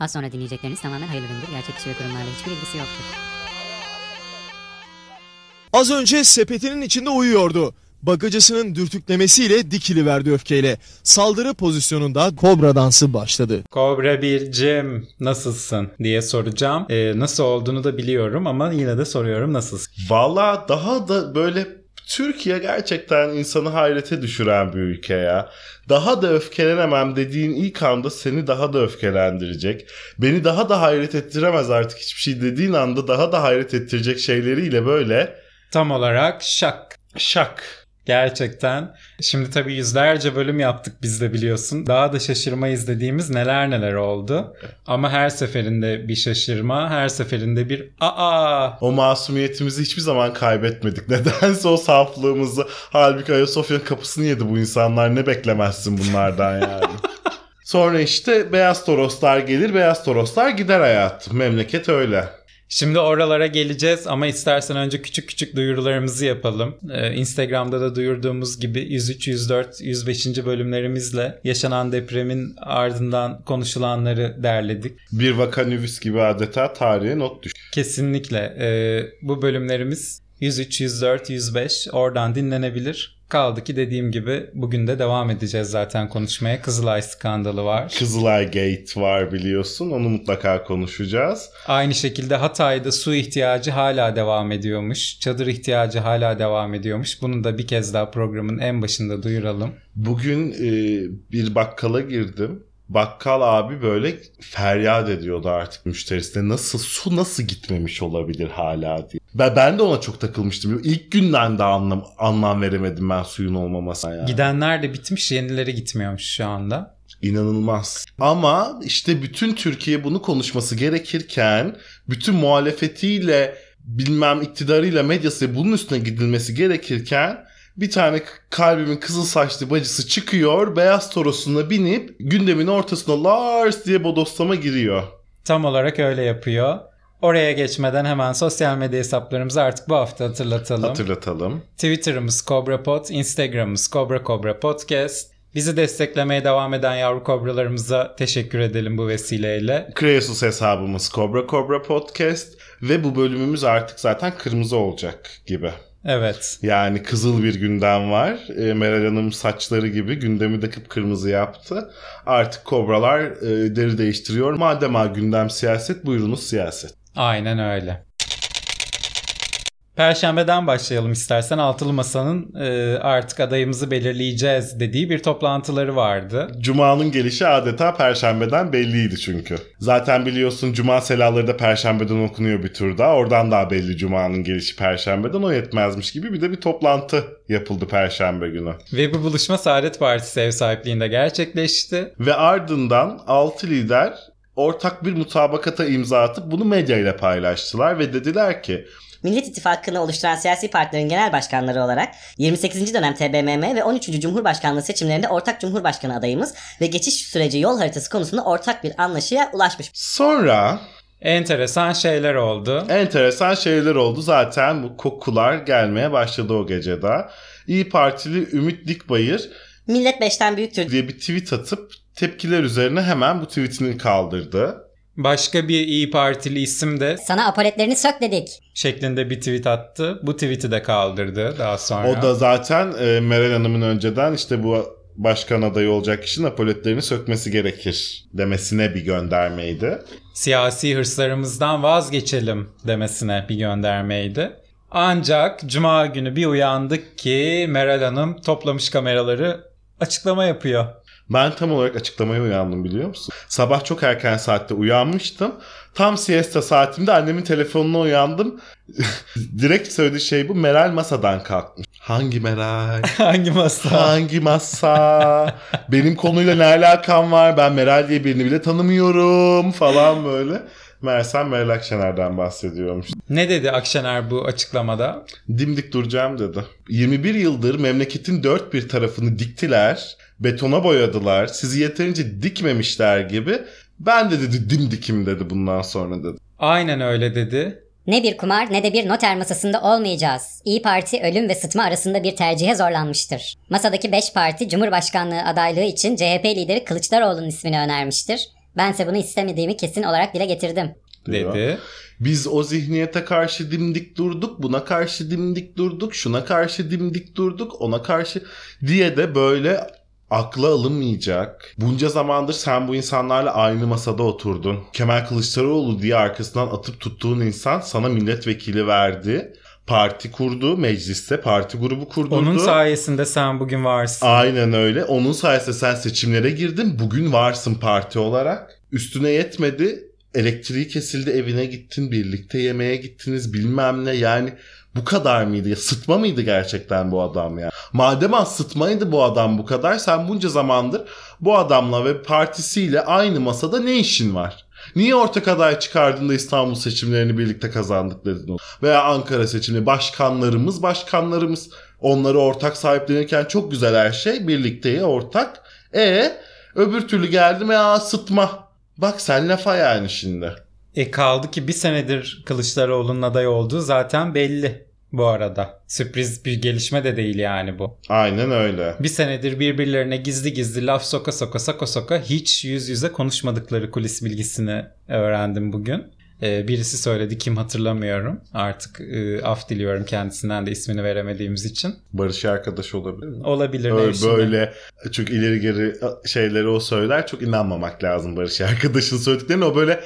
Az sonra dinleyecekleriniz tamamen hayırlı üründür. Gerçek kişi ve kurumlarla hiçbir ilgisi yoktur. Az önce sepetinin içinde uyuyordu. Bagacısının dürtüklemesiyle dikiliverdi öfkeyle. Saldırı pozisyonunda kobra dansı başladı. Kobra Bircim nasılsın diye soracağım. Ee, nasıl olduğunu da biliyorum ama yine de soruyorum nasılsın? Valla daha da böyle Türkiye gerçekten insanı hayrete düşüren bir ülke ya. Daha da öfkelenemem dediğin ilk anda seni daha da öfkelendirecek. Beni daha da hayret ettiremez artık hiçbir şey dediğin anda daha da hayret ettirecek şeyleriyle böyle Tam olarak şak. şak. Gerçekten. Şimdi tabii yüzlerce bölüm yaptık biz de biliyorsun. Daha da şaşırma izlediğimiz neler neler oldu. Ama her seferinde bir şaşırma, her seferinde bir aa O masumiyetimizi hiçbir zaman kaybetmedik. Nedense o saflığımızı. Halbuki Ayasofya'nın kapısını yedi bu insanlar. Ne beklemezsin bunlardan yani. Sonra işte beyaz toroslar gelir, beyaz toroslar gider hayatım. Memleket öyle. Şimdi oralara geleceğiz ama istersen önce küçük küçük duyurularımızı yapalım. Ee, Instagram'da da duyurduğumuz gibi 103, 104, 105. bölümlerimizle yaşanan depremin ardından konuşulanları derledik. Bir vakanüvis gibi adeta tarihe not düş. Kesinlikle ee, bu bölümlerimiz 103, 104, 105 oradan dinlenebilir. Kaldı ki dediğim gibi bugün de devam edeceğiz zaten konuşmaya. Kızılay skandalı var. Kızılay Gate var biliyorsun. Onu mutlaka konuşacağız. Aynı şekilde Hatay'da su ihtiyacı hala devam ediyormuş. Çadır ihtiyacı hala devam ediyormuş. Bunu da bir kez daha programın en başında duyuralım. Bugün e, bir bakkala girdim. Bakkal abi böyle feryat ediyordu artık müşterisine. Nasıl su nasıl gitmemiş olabilir hala diye. Ben, ben de ona çok takılmıştım. İlk günden de anlam, anlam veremedim ben suyun olmamasına. Yani. Gidenler de bitmiş, yenileri gitmiyormuş şu anda. İnanılmaz. Ama işte bütün Türkiye bunu konuşması gerekirken bütün muhalefetiyle bilmem iktidarıyla medyası bunun üstüne gidilmesi gerekirken bir tane kalbimin kızıl saçlı bacısı çıkıyor beyaz torosuna binip gündemin ortasına Lars diye bodoslama giriyor. Tam olarak öyle yapıyor. Oraya geçmeden hemen sosyal medya hesaplarımızı artık bu hafta hatırlatalım. Hatırlatalım. Twitter'ımız CobraPod, Instagram'ımız Cobra Cobra Podcast. Bizi desteklemeye devam eden yavru kobralarımıza teşekkür edelim bu vesileyle. Kreasus hesabımız Cobra Cobra Podcast ve bu bölümümüz artık zaten kırmızı olacak gibi. Evet. Yani kızıl bir gündem var. E, Meral Hanım saçları gibi gündemi de kıpkırmızı yaptı. Artık kobralar e, deri değiştiriyor. Madem ha gündem siyaset buyurunuz siyaset. Aynen öyle. Perşembeden başlayalım istersen. Altılı Masa'nın e, artık adayımızı belirleyeceğiz dediği bir toplantıları vardı. Cuma'nın gelişi adeta perşembeden belliydi çünkü. Zaten biliyorsun Cuma selaları da perşembeden okunuyor bir tur daha. Oradan daha belli Cuma'nın gelişi perşembeden o yetmezmiş gibi bir de bir toplantı yapıldı perşembe günü. Ve bu buluşma Saadet Partisi ev sahipliğinde gerçekleşti. Ve ardından 6 lider ortak bir mutabakata imza atıp bunu medyayla paylaştılar ve dediler ki Millet İttifakı'nı oluşturan siyasi partilerin genel başkanları olarak 28. dönem TBMM ve 13. Cumhurbaşkanlığı seçimlerinde ortak Cumhurbaşkanı adayımız ve geçiş süreci yol haritası konusunda ortak bir anlaşıya ulaşmış. sonra Enteresan şeyler oldu. enteresan şeyler oldu. Zaten bu kokular gelmeye başladı o gecede. İyi Partili Ümit Dikbayır Millet 5'ten büyüktür diye bir tweet atıp tepkiler üzerine hemen bu tweetini kaldırdı. Başka bir İyi Partili isim de Sana apoletlerini sök dedik. şeklinde bir tweet attı. Bu tweet'i de kaldırdı daha sonra. O da zaten e, Meral Hanım'ın önceden işte bu başkan adayı olacak kişinin apoletlerini sökmesi gerekir demesine bir göndermeydi. siyasi hırslarımızdan vazgeçelim demesine bir göndermeydi. Ancak cuma günü bir uyandık ki Meral Hanım toplamış kameraları açıklama yapıyor. Ben tam olarak açıklamaya uyandım biliyor musun? Sabah çok erken saatte uyanmıştım. Tam siesta saatimde annemin telefonuna uyandım. Direkt söylediği şey bu. Meral masadan kalkmış. Hangi Meral? Hangi masa? Hangi masa? Benim konuyla ne alakam var? Ben Meral diye birini bile tanımıyorum falan böyle. Meğersem Meral Akşener'den bahsediyormuş. ne dedi Akşener bu açıklamada? Dimdik duracağım dedi. 21 yıldır memleketin dört bir tarafını diktiler. Betona boyadılar. Sizi yeterince dikmemişler gibi. Ben de dedi dimdikim dedi bundan sonra dedi. Aynen öyle dedi. Ne bir kumar ne de bir noter masasında olmayacağız. İyi Parti ölüm ve sıtma arasında bir tercihe zorlanmıştır. Masadaki 5 parti Cumhurbaşkanlığı adaylığı için CHP lideri Kılıçdaroğlu'nun ismini önermiştir. Bense bunu istemediğimi kesin olarak dile getirdim. diyor. dedi. Biz o zihniyete karşı dimdik durduk, buna karşı dimdik durduk, şuna karşı dimdik durduk, ona karşı diye de böyle akla alınmayacak. Bunca zamandır sen bu insanlarla aynı masada oturdun. Kemal Kılıçdaroğlu diye arkasından atıp tuttuğun insan sana milletvekili verdi. Parti kurdu, mecliste parti grubu kurdurdu. Onun sayesinde sen bugün varsın. Aynen öyle. Onun sayesinde sen seçimlere girdin. Bugün varsın parti olarak. Üstüne yetmedi. Elektriği kesildi evine gittin. Birlikte yemeğe gittiniz bilmem ne. Yani bu kadar mıydı? Ya, sıtma mıydı gerçekten bu adam ya? Madem az sıtmaydı bu adam bu kadar. Sen bunca zamandır bu adamla ve partisiyle aynı masada ne işin var? Niye ortak aday çıkardın da İstanbul seçimlerini birlikte kazandık dedin? Veya Ankara seçimleri başkanlarımız başkanlarımız. Onları ortak sahiplenirken çok güzel her şey. Birlikteye ortak. E öbür türlü geldim ya sıtma. Bak sen lafa yani şimdi. E kaldı ki bir senedir Kılıçdaroğlu'nun aday olduğu zaten belli bu arada. Sürpriz bir gelişme de değil yani bu. Aynen öyle. Bir senedir birbirlerine gizli gizli laf soka soka soka soka hiç yüz yüze konuşmadıkları kulis bilgisini öğrendim bugün. Ee, birisi söyledi kim hatırlamıyorum. Artık e, af diliyorum kendisinden de ismini veremediğimiz için. Barış arkadaş olabilir mi? Olabilir Öyle, böyle çok ileri geri şeyleri o söyler. Çok inanmamak lazım Barış arkadaşın söylediklerine. O böyle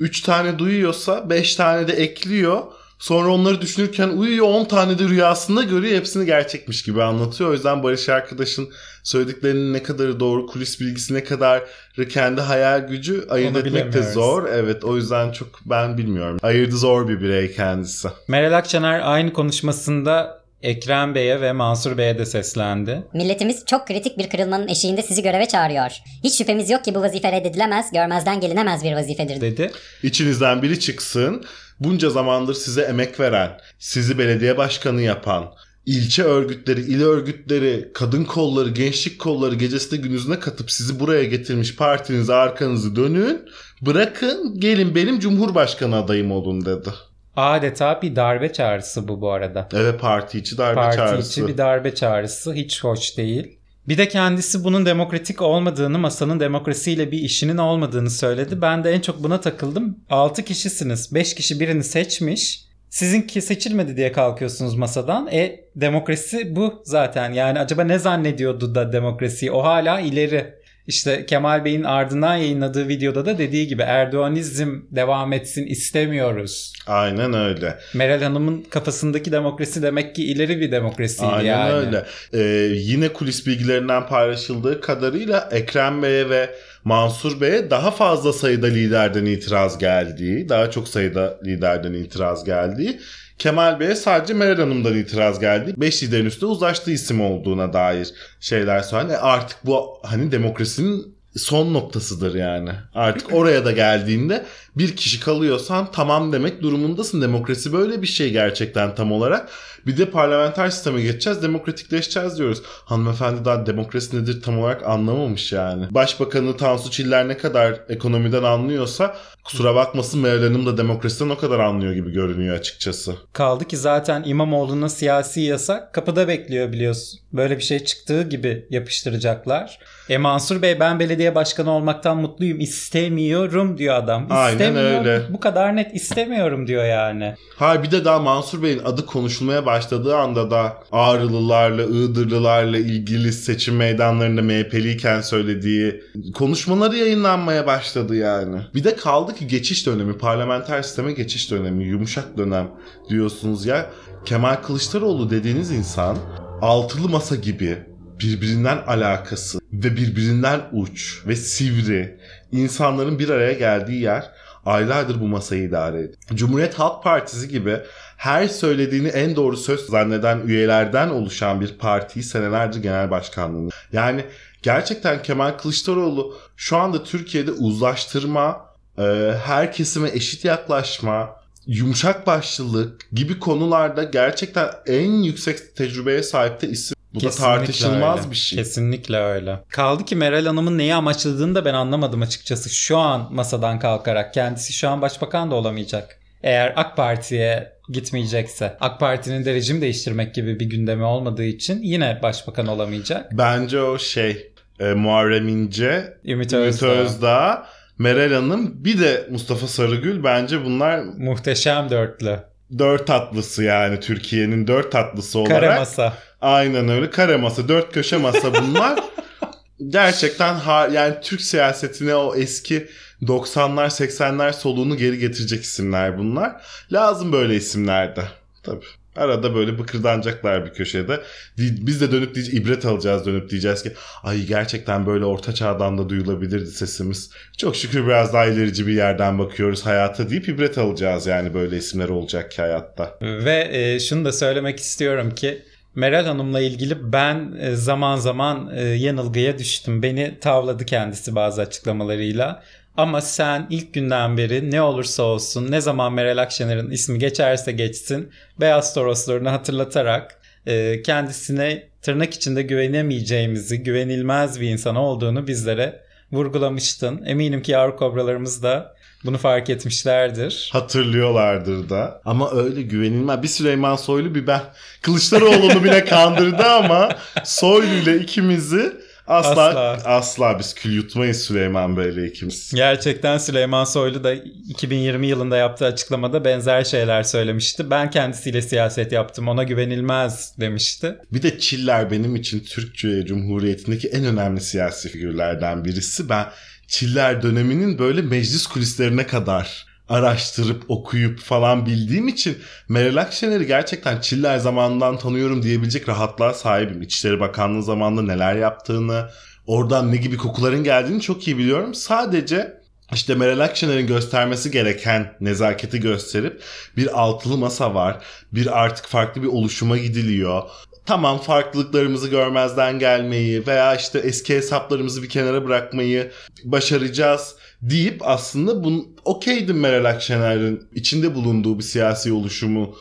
3 tane duyuyorsa 5 tane de ekliyor. Sonra onları düşünürken uyuyor 10 tane de rüyasında görüyor. Hepsini gerçekmiş gibi anlatıyor. O yüzden Barış arkadaşın söylediklerinin ne kadarı doğru, kulis bilgisi ne kadar kendi hayal gücü ayırt etmek de zor. Evet o yüzden çok ben bilmiyorum. Ayırdı zor bir birey kendisi. Meral Akşener aynı konuşmasında Ekrem Bey'e ve Mansur Bey'e de seslendi. Milletimiz çok kritik bir kırılmanın eşiğinde sizi göreve çağırıyor. Hiç şüphemiz yok ki bu vazife reddedilemez, görmezden gelinemez bir vazifedir. Dedi. İçinizden biri çıksın. Bunca zamandır size emek veren, sizi belediye başkanı yapan, ilçe örgütleri, il örgütleri, kadın kolları, gençlik kolları gecesinde gündüzüne katıp sizi buraya getirmiş partinize arkanızı dönün. Bırakın gelin benim cumhurbaşkanı adayım olun dedi. Adeta bir darbe çağrısı bu bu arada. Evet parti içi darbe Parti çağrısı. içi bir darbe çağrısı hiç hoş değil. Bir de kendisi bunun demokratik olmadığını, masanın demokrasiyle bir işinin olmadığını söyledi. Ben de en çok buna takıldım. 6 kişisiniz. 5 kişi birini seçmiş. Sizinki seçilmedi diye kalkıyorsunuz masadan. E demokrasi bu zaten. Yani acaba ne zannediyordu da demokrasiyi? O hala ileri. İşte Kemal Bey'in ardından yayınladığı videoda da dediği gibi Erdoğanizm devam etsin istemiyoruz. Aynen öyle. Meral Hanım'ın kafasındaki demokrasi demek ki ileri bir demokrasiydi Aynen yani. öyle. Ee, yine kulis bilgilerinden paylaşıldığı kadarıyla Ekrem Bey'e ve Mansur Bey'e daha fazla sayıda liderden itiraz geldiği, daha çok sayıda liderden itiraz geldiği, Kemal Bey'e sadece Meral Hanım'dan itiraz geldi. 5 liderin üstünde uzlaştığı isim olduğuna dair şeyler söyledi. E artık bu hani demokrasinin son noktasıdır yani. Artık oraya da geldiğinde bir kişi kalıyorsan tamam demek durumundasın. Demokrasi böyle bir şey gerçekten tam olarak. Bir de parlamenter sisteme geçeceğiz, demokratikleşeceğiz diyoruz. Hanımefendi daha demokrasi nedir tam olarak anlamamış yani. Başbakanı Tansu Çiller ne kadar ekonomiden anlıyorsa kusura bakmasın Meral Hanım da demokrasiden o kadar anlıyor gibi görünüyor açıkçası. Kaldı ki zaten İmamoğlu'na siyasi yasak kapıda bekliyor biliyorsun. Böyle bir şey çıktığı gibi yapıştıracaklar. E Mansur Bey ben belediye başkanı olmaktan mutluyum istemiyorum diyor adam. Aynen İstemiyorum. öyle. Bu kadar net istemiyorum diyor yani. Ha bir de daha Mansur Bey'in adı konuşulmaya başladığı anda da Ağrılılarla, Iğdırlılarla ilgili seçim meydanlarında MHP'liyken söylediği konuşmaları yayınlanmaya başladı yani. Bir de kaldı ki geçiş dönemi, parlamenter sisteme geçiş dönemi, yumuşak dönem diyorsunuz ya. Kemal Kılıçdaroğlu dediğiniz insan altılı masa gibi birbirinden alakası ve birbirinden uç ve sivri insanların bir araya geldiği yer aylardır bu masayı idare ediyor. Cumhuriyet Halk Partisi gibi her söylediğini en doğru söz zanneden üyelerden oluşan bir partiyi senelerce genel başkanlığını. Yani gerçekten Kemal Kılıçdaroğlu şu anda Türkiye'de uzlaştırma, e, her kesime eşit yaklaşma, yumuşak başlılık gibi konularda gerçekten en yüksek tecrübeye sahip de isim. Bu da Kesinlikle tartışılmaz öyle. bir şey. Kesinlikle öyle. Kaldı ki Meral Hanım'ın neyi amaçladığını da ben anlamadım açıkçası. Şu an masadan kalkarak kendisi şu an başbakan da olamayacak. Eğer AK Parti'ye gitmeyecekse. AK Parti'nin de rejim değiştirmek gibi bir gündemi olmadığı için yine başbakan olamayacak. Bence o şey e, Muharrem İnce, Ümit Ümit Özdağ. Özdağ Meral Hanım bir de Mustafa Sarıgül bence bunlar Muhteşem dörtlü. dört tatlısı yani Türkiye'nin dört tatlısı olarak. Kare masa. Aynen öyle kare masa dört köşe masa bunlar. Gerçekten ha, yani Türk siyasetine o eski 90'lar 80'ler soluğunu geri getirecek isimler bunlar. Lazım böyle isimler de. Tabii. Arada böyle bıkırdanacaklar bir köşede. Biz de dönüp diyeceğiz, ibret alacağız dönüp diyeceğiz ki ay gerçekten böyle orta çağdan da duyulabilirdi sesimiz. Çok şükür biraz daha ilerici bir yerden bakıyoruz hayata deyip ibret alacağız yani böyle isimler olacak ki hayatta. Ve e, şunu da söylemek istiyorum ki Meral Hanım'la ilgili ben e, zaman zaman e, yanılgıya düştüm. Beni tavladı kendisi bazı açıklamalarıyla. Ama sen ilk günden beri ne olursa olsun ne zaman Meral Akşener'in ismi geçerse geçsin Beyaz Toroslarını hatırlatarak e, kendisine tırnak içinde güvenemeyeceğimizi, güvenilmez bir insan olduğunu bizlere vurgulamıştın. Eminim ki yavru kobralarımız da bunu fark etmişlerdir. Hatırlıyorlardır da. Ama öyle güvenilmez. Bir Süleyman Soylu bir ben. Kılıçdaroğlu'nu bile kandırdı ama Soylu ile ikimizi asla Asla. asla, biz kül yutmayız Süleyman Bey'le ikimiz. Gerçekten Süleyman Soylu da 2020 yılında yaptığı açıklamada benzer şeyler söylemişti. Ben kendisiyle siyaset yaptım ona güvenilmez demişti. Bir de Çiller benim için Türkiye Cumhuriyeti'ndeki en önemli siyasi figürlerden birisi. Ben Çiller döneminin böyle meclis kulislerine kadar araştırıp okuyup falan bildiğim için Meral Akşener'i gerçekten Çiller zamanından tanıyorum diyebilecek rahatlığa sahibim. İçişleri Bakanlığı zamanında neler yaptığını, oradan ne gibi kokuların geldiğini çok iyi biliyorum. Sadece işte Meral Akşener'in göstermesi gereken nezaketi gösterip bir altılı masa var. Bir artık farklı bir oluşuma gidiliyor. Tamam farklılıklarımızı görmezden gelmeyi veya işte eski hesaplarımızı bir kenara bırakmayı başaracağız deyip aslında bunu okeydim Meral Akşener'in içinde bulunduğu bir siyasi oluşumu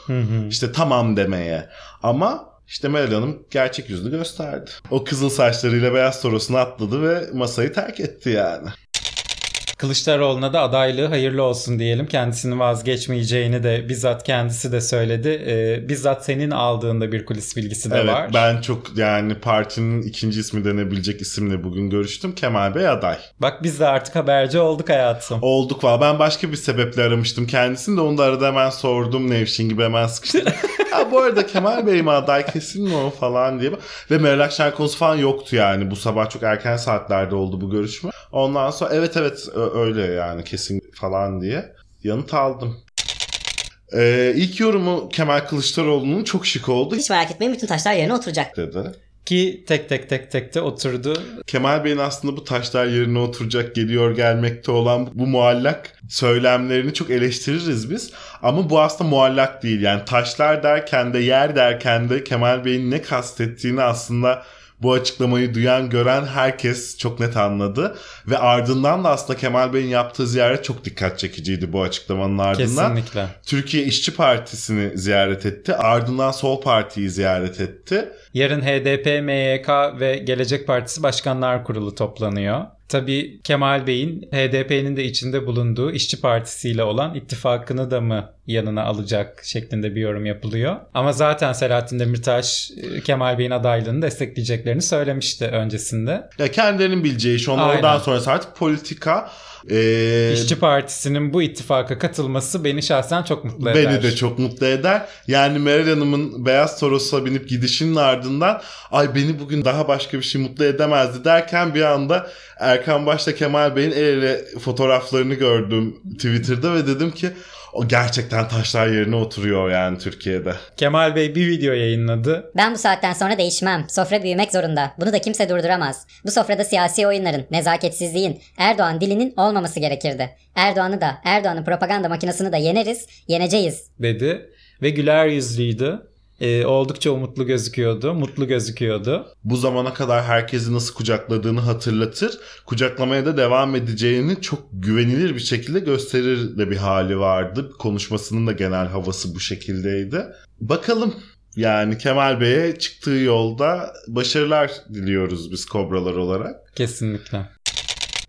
işte tamam demeye. Ama işte Meral Hanım gerçek yüzünü gösterdi. O kızıl saçlarıyla beyaz torosuna atladı ve masayı terk etti yani. Kılıçdaroğlu'na da adaylığı hayırlı olsun diyelim. Kendisinin vazgeçmeyeceğini de bizzat kendisi de söyledi. Ee, bizzat senin aldığında bir kulis bilgisi de evet var. ben çok yani partinin ikinci ismi denebilecek isimle bugün görüştüm. Kemal Bey aday. Bak biz de artık haberci olduk hayatım. Olduk var. Ben başka bir sebeple aramıştım kendisini de onu da arada hemen sordum Nevşin gibi hemen sıkıştı. ha bu arada Kemal Bey mi aday kesin mi o falan diye. Ve Meral Akşener konusu falan yoktu yani. Bu sabah çok erken saatlerde oldu bu görüşme. Ondan sonra evet evet öyle yani kesin falan diye yanıt aldım. Ee, ilk yorumu Kemal Kılıçdaroğlu'nun çok şık oldu Hiç merak etmeyin bütün taşlar yerine oturacak. dedi. Ki tek tek tek tek de oturdu. Kemal Bey'in aslında bu taşlar yerine oturacak geliyor gelmekte olan bu muallak söylemlerini çok eleştiririz biz. Ama bu aslında muallak değil. Yani taşlar derken de yer derken de Kemal Bey'in ne kastettiğini aslında bu açıklamayı duyan gören herkes çok net anladı. Ve ardından da aslında Kemal Bey'in yaptığı ziyaret çok dikkat çekiciydi bu açıklamanın ardından. Kesinlikle. Türkiye İşçi Partisi'ni ziyaret etti. Ardından Sol Parti'yi ziyaret etti. Yarın HDP, MYK ve Gelecek Partisi Başkanlar Kurulu toplanıyor. Tabii Kemal Bey'in HDP'nin de içinde bulunduğu İşçi Partisi ile olan ittifakını da mı yanına alacak şeklinde bir yorum yapılıyor. Ama zaten Selahattin Demirtaş e, Kemal Bey'in adaylığını destekleyeceklerini söylemişti öncesinde. Ya kendilerinin bileceği iş. Onlar Aynen. sonrası artık politika. Ee, İşçi Partisi'nin bu ittifaka katılması beni şahsen çok mutlu eder. Beni de çok mutlu eder. Yani Meral Hanım'ın Beyaz Toros'a binip gidişinin ardından ay beni bugün daha başka bir şey mutlu edemezdi derken bir anda Erkan Baş'la Kemal Bey'in el ele fotoğraflarını gördüm Twitter'da ve dedim ki o gerçekten taşlar yerine oturuyor yani Türkiye'de. Kemal Bey bir video yayınladı. Ben bu saatten sonra değişmem. Sofra büyümek zorunda. Bunu da kimse durduramaz. Bu sofrada siyasi oyunların, nezaketsizliğin, Erdoğan dilinin olmaması gerekirdi. Erdoğan'ı da, Erdoğan'ın propaganda makinesini de yeneriz, yeneceğiz. dedi ve güler yüzlüydü. Ee, oldukça umutlu gözüküyordu, mutlu gözüküyordu. Bu zamana kadar herkesi nasıl kucakladığını hatırlatır. Kucaklamaya da devam edeceğini çok güvenilir bir şekilde gösterir de bir hali vardı. Konuşmasının da genel havası bu şekildeydi. Bakalım yani Kemal Bey'e çıktığı yolda başarılar diliyoruz biz kobralar olarak. Kesinlikle.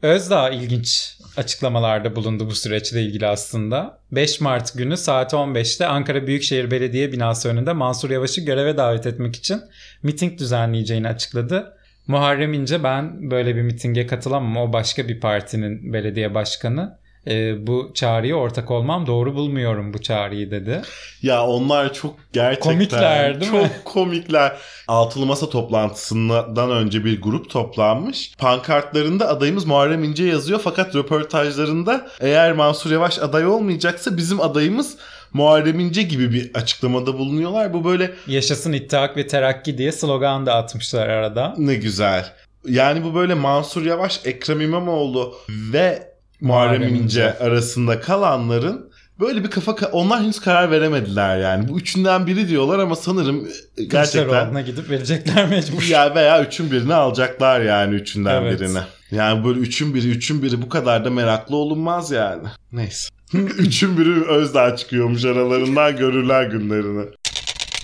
Özdağ ilginç açıklamalarda bulundu bu süreçle ilgili aslında. 5 Mart günü saat 15'te Ankara Büyükşehir Belediye binası önünde Mansur Yavaş'ı göreve davet etmek için miting düzenleyeceğini açıkladı. Muharrem İnce ben böyle bir mitinge katılamam. O başka bir partinin belediye başkanı. Ee, bu çağrıya ortak olmam doğru bulmuyorum bu çağrıyı dedi. Ya onlar çok gerçekten Komikler, değil çok mi? komikler. Altılı Masa toplantısından önce bir grup toplanmış. Pankartlarında adayımız Muharrem İnce yazıyor fakat röportajlarında eğer Mansur Yavaş aday olmayacaksa bizim adayımız Muharrem İnce gibi bir açıklamada bulunuyorlar. Bu böyle Yaşasın İttihat ve Terakki diye slogan da atmışlar arada. ne güzel. Yani bu böyle Mansur Yavaş, Ekrem İmamoğlu ve Muharrem İnce arasında kalanların böyle bir kafa onlar henüz karar veremediler yani. Bu üçünden biri diyorlar ama sanırım e, gerçekten gidip verecekler mecbur. ya veya üçün birini alacaklar yani üçünden Evet. birini. Yani böyle üçün biri üçün biri bu kadar da meraklı olunmaz yani. Neyse. üçün biri Özdağ çıkıyormuş aralarından görürler günlerini.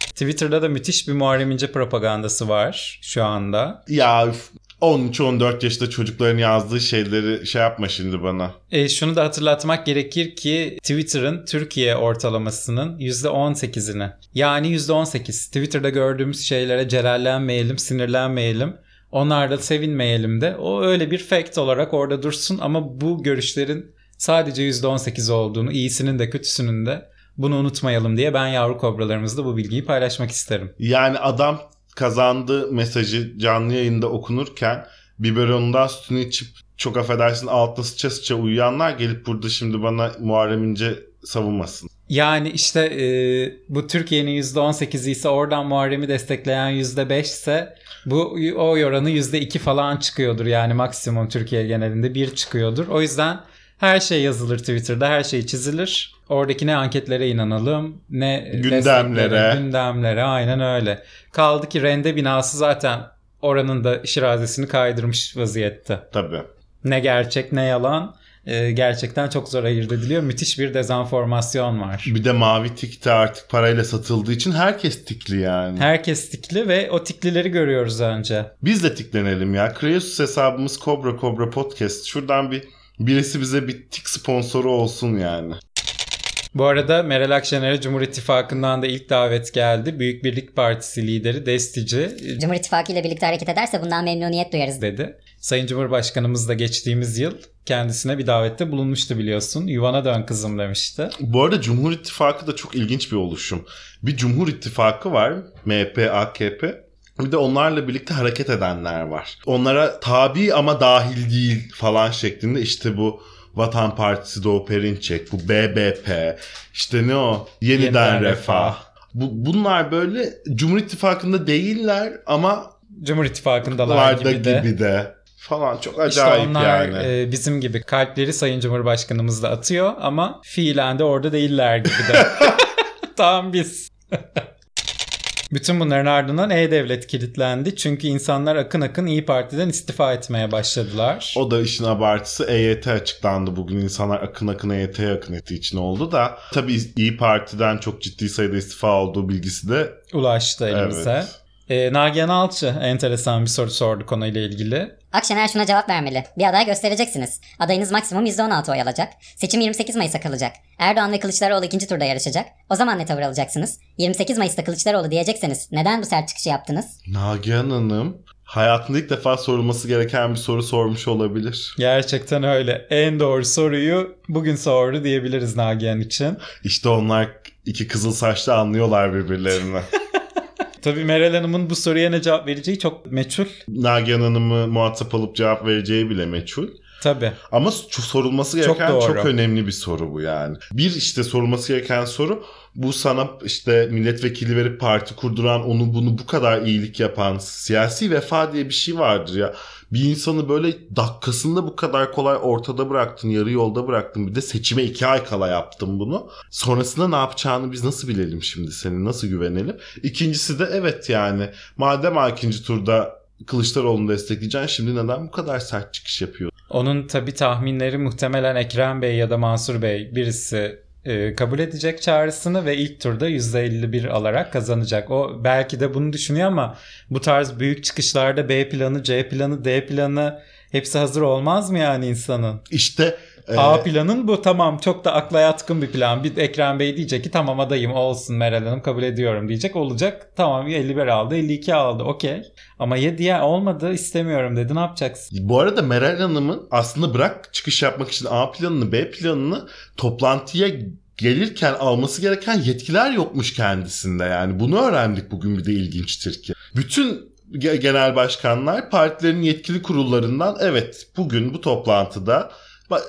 Twitter'da da müthiş bir Muharrem İnce propagandası var şu anda. Ya 13-14 yaşında çocukların yazdığı şeyleri şey yapma şimdi bana. E, şunu da hatırlatmak gerekir ki Twitter'ın Türkiye ortalamasının %18'ini yani %18 Twitter'da gördüğümüz şeylere celallenmeyelim, sinirlenmeyelim. Onlarla sevinmeyelim de. O öyle bir fact olarak orada dursun ama bu görüşlerin sadece %18 olduğunu, iyisinin de kötüsünün de bunu unutmayalım diye ben yavru kobralarımızla bu bilgiyi paylaşmak isterim. Yani adam kazandı mesajı canlı yayında okunurken biberonundan sütünü içip çok affedersin altta sıça sıça uyuyanlar gelip burada şimdi bana Muharrem İnce savunmasın. Yani işte e, bu Türkiye'nin %18'i ise oradan Muharrem'i destekleyen %5 ise bu o oranı %2 falan çıkıyordur. Yani maksimum Türkiye genelinde 1 çıkıyordur. O yüzden her şey yazılır Twitter'da, her şey çizilir. Oradaki ne anketlere inanalım, ne Gündemlere. gündemlere aynen öyle. Kaldı ki rende binası zaten oranın da şirazesini kaydırmış vaziyette. Tabii. Ne gerçek ne yalan e, gerçekten çok zor ayırt ediliyor. Müthiş bir dezenformasyon var. Bir de mavi tik de artık parayla satıldığı için herkes tikli yani. Herkes tikli ve o tiklileri görüyoruz önce. Biz de tiklenelim ya. Kreasus hesabımız Cobra Cobra Podcast. Şuradan bir birisi bize bir tik sponsoru olsun yani. Bu arada Meral Akşener'e Cumhur İttifakı'ndan da ilk davet geldi. Büyük Birlik Partisi lideri Destici Cumhur İttifakı ile birlikte hareket ederse bundan memnuniyet duyarız. dedi. Sayın Cumhurbaşkanımız da geçtiğimiz yıl kendisine bir davette bulunmuştu biliyorsun. Yuvana dön kızım demişti. Bu arada Cumhur İttifakı da çok ilginç bir oluşum. Bir Cumhur İttifakı var. MHP, AKP. Bir de onlarla birlikte hareket edenler var. Onlara tabi ama dahil değil falan şeklinde işte bu Vatan Partisi Doğu Perinçek, bu BBP, işte ne o? Yeniden, Yeniden Refah. Refah. Bu, bunlar böyle Cumhur İttifakı'nda değiller ama Cumhur İttifakı'ndalar varda gibi de. gibi de falan çok İşte acayip onlar yani. e, bizim gibi kalpleri Sayın Cumhurbaşkanımız da atıyor ama fiilen de orada değiller gibi de. Tam biz. Bütün bunların ardından E-Devlet kilitlendi. Çünkü insanlar akın akın İyi Parti'den istifa etmeye başladılar. O da işin abartısı EYT açıklandı bugün. insanlar akın akın EYT'ye akın ettiği için oldu da. Tabii İyi Parti'den çok ciddi sayıda istifa olduğu bilgisi de Ulaştı elimize. evet. E, Nagihan Alçı enteresan bir soru sordu konuyla ilgili. Akşener şuna cevap vermeli. Bir aday göstereceksiniz. Adayınız maksimum %16 oy alacak. Seçim 28 Mayıs'a kalacak. Erdoğan ve Kılıçdaroğlu ikinci turda yarışacak. O zaman ne tavır alacaksınız? 28 Mayıs'ta Kılıçdaroğlu diyecekseniz neden bu sert çıkışı yaptınız? Nagihan Hanım hayatında ilk defa sorulması gereken bir soru sormuş olabilir. Gerçekten öyle. En doğru soruyu bugün sordu diyebiliriz Nagihan için. İşte onlar iki kızıl saçlı anlıyorlar birbirlerini. Tabii Meral Hanım'ın bu soruya ne cevap vereceği çok meçhul. Nagihan Hanım'ı muhatap alıp cevap vereceği bile meçhul. Tabii. Ama sorulması gereken Çok çok, önemli bir soru bu yani. Bir işte sorulması gereken soru bu sana işte milletvekili verip parti kurduran onu bunu bu kadar iyilik yapan siyasi vefa diye bir şey vardır ya. Bir insanı böyle dakikasında bu kadar kolay ortada bıraktın, yarı yolda bıraktın. Bir de seçime iki ay kala yaptın bunu. Sonrasında ne yapacağını biz nasıl bilelim şimdi seni, nasıl güvenelim? İkincisi de evet yani madem ikinci turda Kılıçdaroğlu'nu destekleyeceksin şimdi neden bu kadar sert çıkış yapıyor? Onun tabii tahminleri muhtemelen Ekrem Bey ya da Mansur Bey birisi e, kabul edecek çağrısını ve ilk turda %51 alarak kazanacak. O belki de bunu düşünüyor ama bu tarz büyük çıkışlarda B planı, C planı, D planı hepsi hazır olmaz mı yani insanın? İşte Ee, A planın bu tamam çok da akla yatkın bir plan. Bir Ekrem Bey diyecek ki tamam adayım olsun Meral Hanım kabul ediyorum diyecek olacak. Tamam 51 aldı 52 aldı okey. Ama ya diğer olmadı istemiyorum dedi ne yapacaksın? Bu arada Meral Hanım'ın aslında bırak çıkış yapmak için A planını B planını toplantıya gelirken alması gereken yetkiler yokmuş kendisinde yani. Bunu öğrendik bugün bir de ilginçtir ki. Bütün ge- genel başkanlar partilerin yetkili kurullarından evet bugün bu toplantıda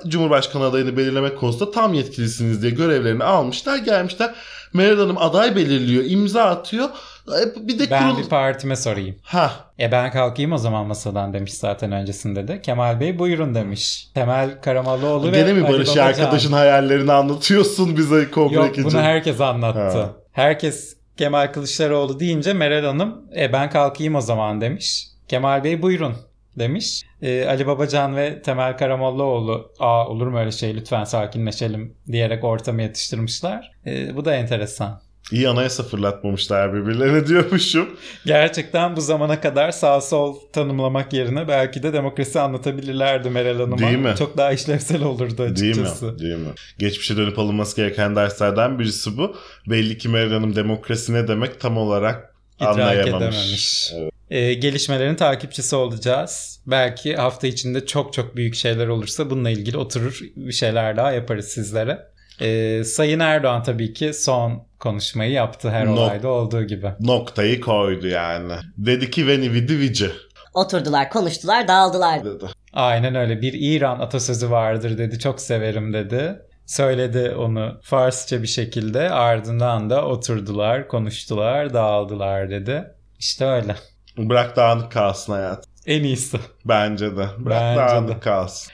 Cumhurbaşkanı adayını belirlemek konusunda tam yetkilisiniz diye görevlerini almışlar gelmişler. Meral Hanım aday belirliyor imza atıyor. E, Bir de Ben kurul... bir partime sorayım. Ha E ben kalkayım o zaman masadan demiş zaten öncesinde de. Kemal Bey buyurun demiş. Temel Karamollaoğlu ve Gene mi Barış Babacan. arkadaşın hayallerini anlatıyorsun bize kongre Yok bunu herkes anlattı. Ha. Herkes Kemal Kılıçdaroğlu deyince Meral Hanım e ben kalkayım o zaman demiş. Kemal Bey buyurun demiş. E, Ali Babacan ve Temel Karamollaoğlu aa olur mu öyle şey lütfen sakinleşelim diyerek ortamı yatıştırmışlar. E, bu da enteresan. İyi anayasa fırlatmamışlar birbirlerine diyormuşum. Gerçekten bu zamana kadar sağ sol tanımlamak yerine belki de demokrasi anlatabilirlerdi Meral Hanım'a. Değil mi? Çok daha işlevsel olurdu Değil açıkçası. mi? Değil mi? Geçmişe dönüp alınması gereken derslerden birisi bu. Belli ki Meral Hanım demokrasi ne demek tam olarak İdrak anlayamamış. edememiş. Ee, gelişmelerin takipçisi olacağız. Belki hafta içinde çok çok büyük şeyler olursa bununla ilgili oturur bir şeyler daha yaparız sizlere. Ee, Sayın Erdoğan tabii ki son konuşmayı yaptı her No. olayda olduğu gibi. Noktayı koydu yani. Dedi ki veni vidi vici Oturdular, konuştular, dağıldılar. dedi. Aynen öyle bir İran atasözü vardır dedi çok severim dedi. Söyledi onu Farsça bir şekilde ardından da oturdular, konuştular, dağıldılar dedi. İşte öyle. Bırak dağınık kalsın hayat. En iyisi. Bence de. Bırak Bence dağınık de. kalsın.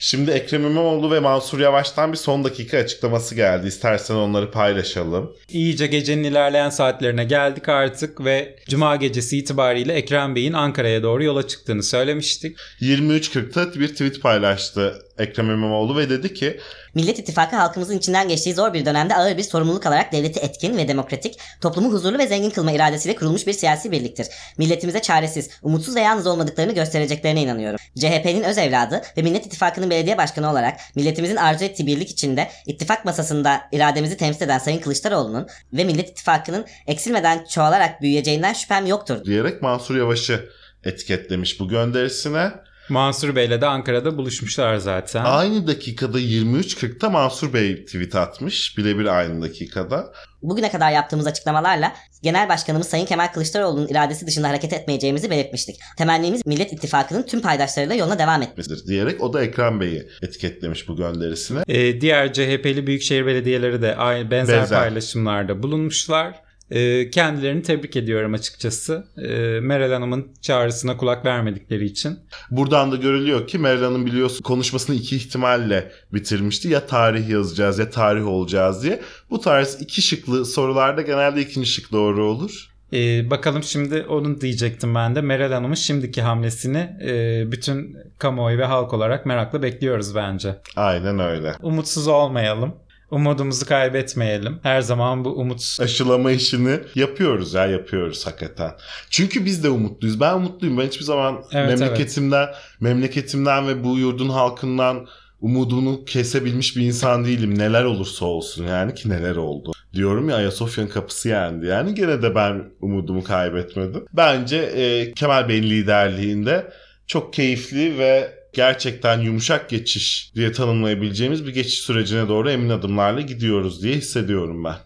Şimdi Ekrem İmamoğlu ve Mansur Yavaş'tan bir son dakika açıklaması geldi. İstersen onları paylaşalım. İyice gecenin ilerleyen saatlerine geldik artık ve Cuma gecesi itibariyle Ekrem Bey'in Ankara'ya doğru yola çıktığını söylemiştik. 23.40'ta bir tweet paylaştı Ekrem İmamoğlu ve dedi ki Millet İttifakı halkımızın içinden geçtiği zor bir dönemde ağır bir sorumluluk alarak devleti etkin ve demokratik, toplumu huzurlu ve zengin kılma iradesiyle kurulmuş bir siyasi birliktir. Milletimize çaresiz, umutsuz ve yalnız olmadıklarını göstereceklerine inanıyorum. CHP'nin öz evladı ve Millet İttifakı'nın belediye başkanı olarak milletimizin arzu ettiği birlik içinde ittifak masasında irademizi temsil eden Sayın Kılıçdaroğlu'nun ve Millet İttifakı'nın eksilmeden çoğalarak büyüyeceğinden şüphem yoktur. diyerek Mansur Yavaş'ı etiketlemiş bu gönderisine. Mansur Bey'le de Ankara'da buluşmuşlar zaten. Aynı dakikada 23.40'ta Mansur Bey tweet atmış. Birebir aynı dakikada. Bugüne kadar yaptığımız açıklamalarla Genel Başkanımız Sayın Kemal Kılıçdaroğlu'nun iradesi dışında hareket etmeyeceğimizi belirtmiştik. Temennimiz Millet İttifakı'nın tüm paydaşlarıyla yoluna devam etmek. Etmesidir diyerek o da Ekrem Bey'i etiketlemiş bu gönderisine. Ee, diğer CHP'li büyükşehir belediyeleri de aynı benzer, Benzer. paylaşımlarda bulunmuşlar. Ee, kendilerini tebrik ediyorum açıkçası. Ee, Meral Hanım'ın çağrısına kulak vermedikleri için. Buradan da görülüyor ki Meral Hanım biliyorsun konuşmasını iki ihtimalle bitirmişti. Ya tarih yazacağız ya tarih olacağız diye. Bu tarz iki şıklı sorularda genelde ikinci şık doğru olur. Ee, bakalım şimdi onu diyecektim ben de. Meral Hanım'ın şimdiki hamlesini e, bütün kamuoyu ve halk olarak merakla bekliyoruz bence. Aynen öyle. Umutsuz olmayalım. Umudumuzu kaybetmeyelim. Her zaman bu umut Aşılama işini yapıyoruz ya yapıyoruz hakikaten. Çünkü biz de umutluyuz. Ben umutluyum. Ben hiçbir zaman Evet, memleketimden, memleketimden ve bu yurdun halkından umudunu kesebilmiş bir insan değilim. Neler olursa olsun yani ki neler oldu. Diyorum ya Ayasofya'nın kapısı yendi. Yani gene de ben umudumu kaybetmedim. Bence e, Kemal Bey'in liderliğinde çok keyifli ve gerçekten yumuşak geçiş diye tanımlayabileceğimiz bir geçiş sürecine doğru emin adımlarla gidiyoruz diye hissediyorum ben.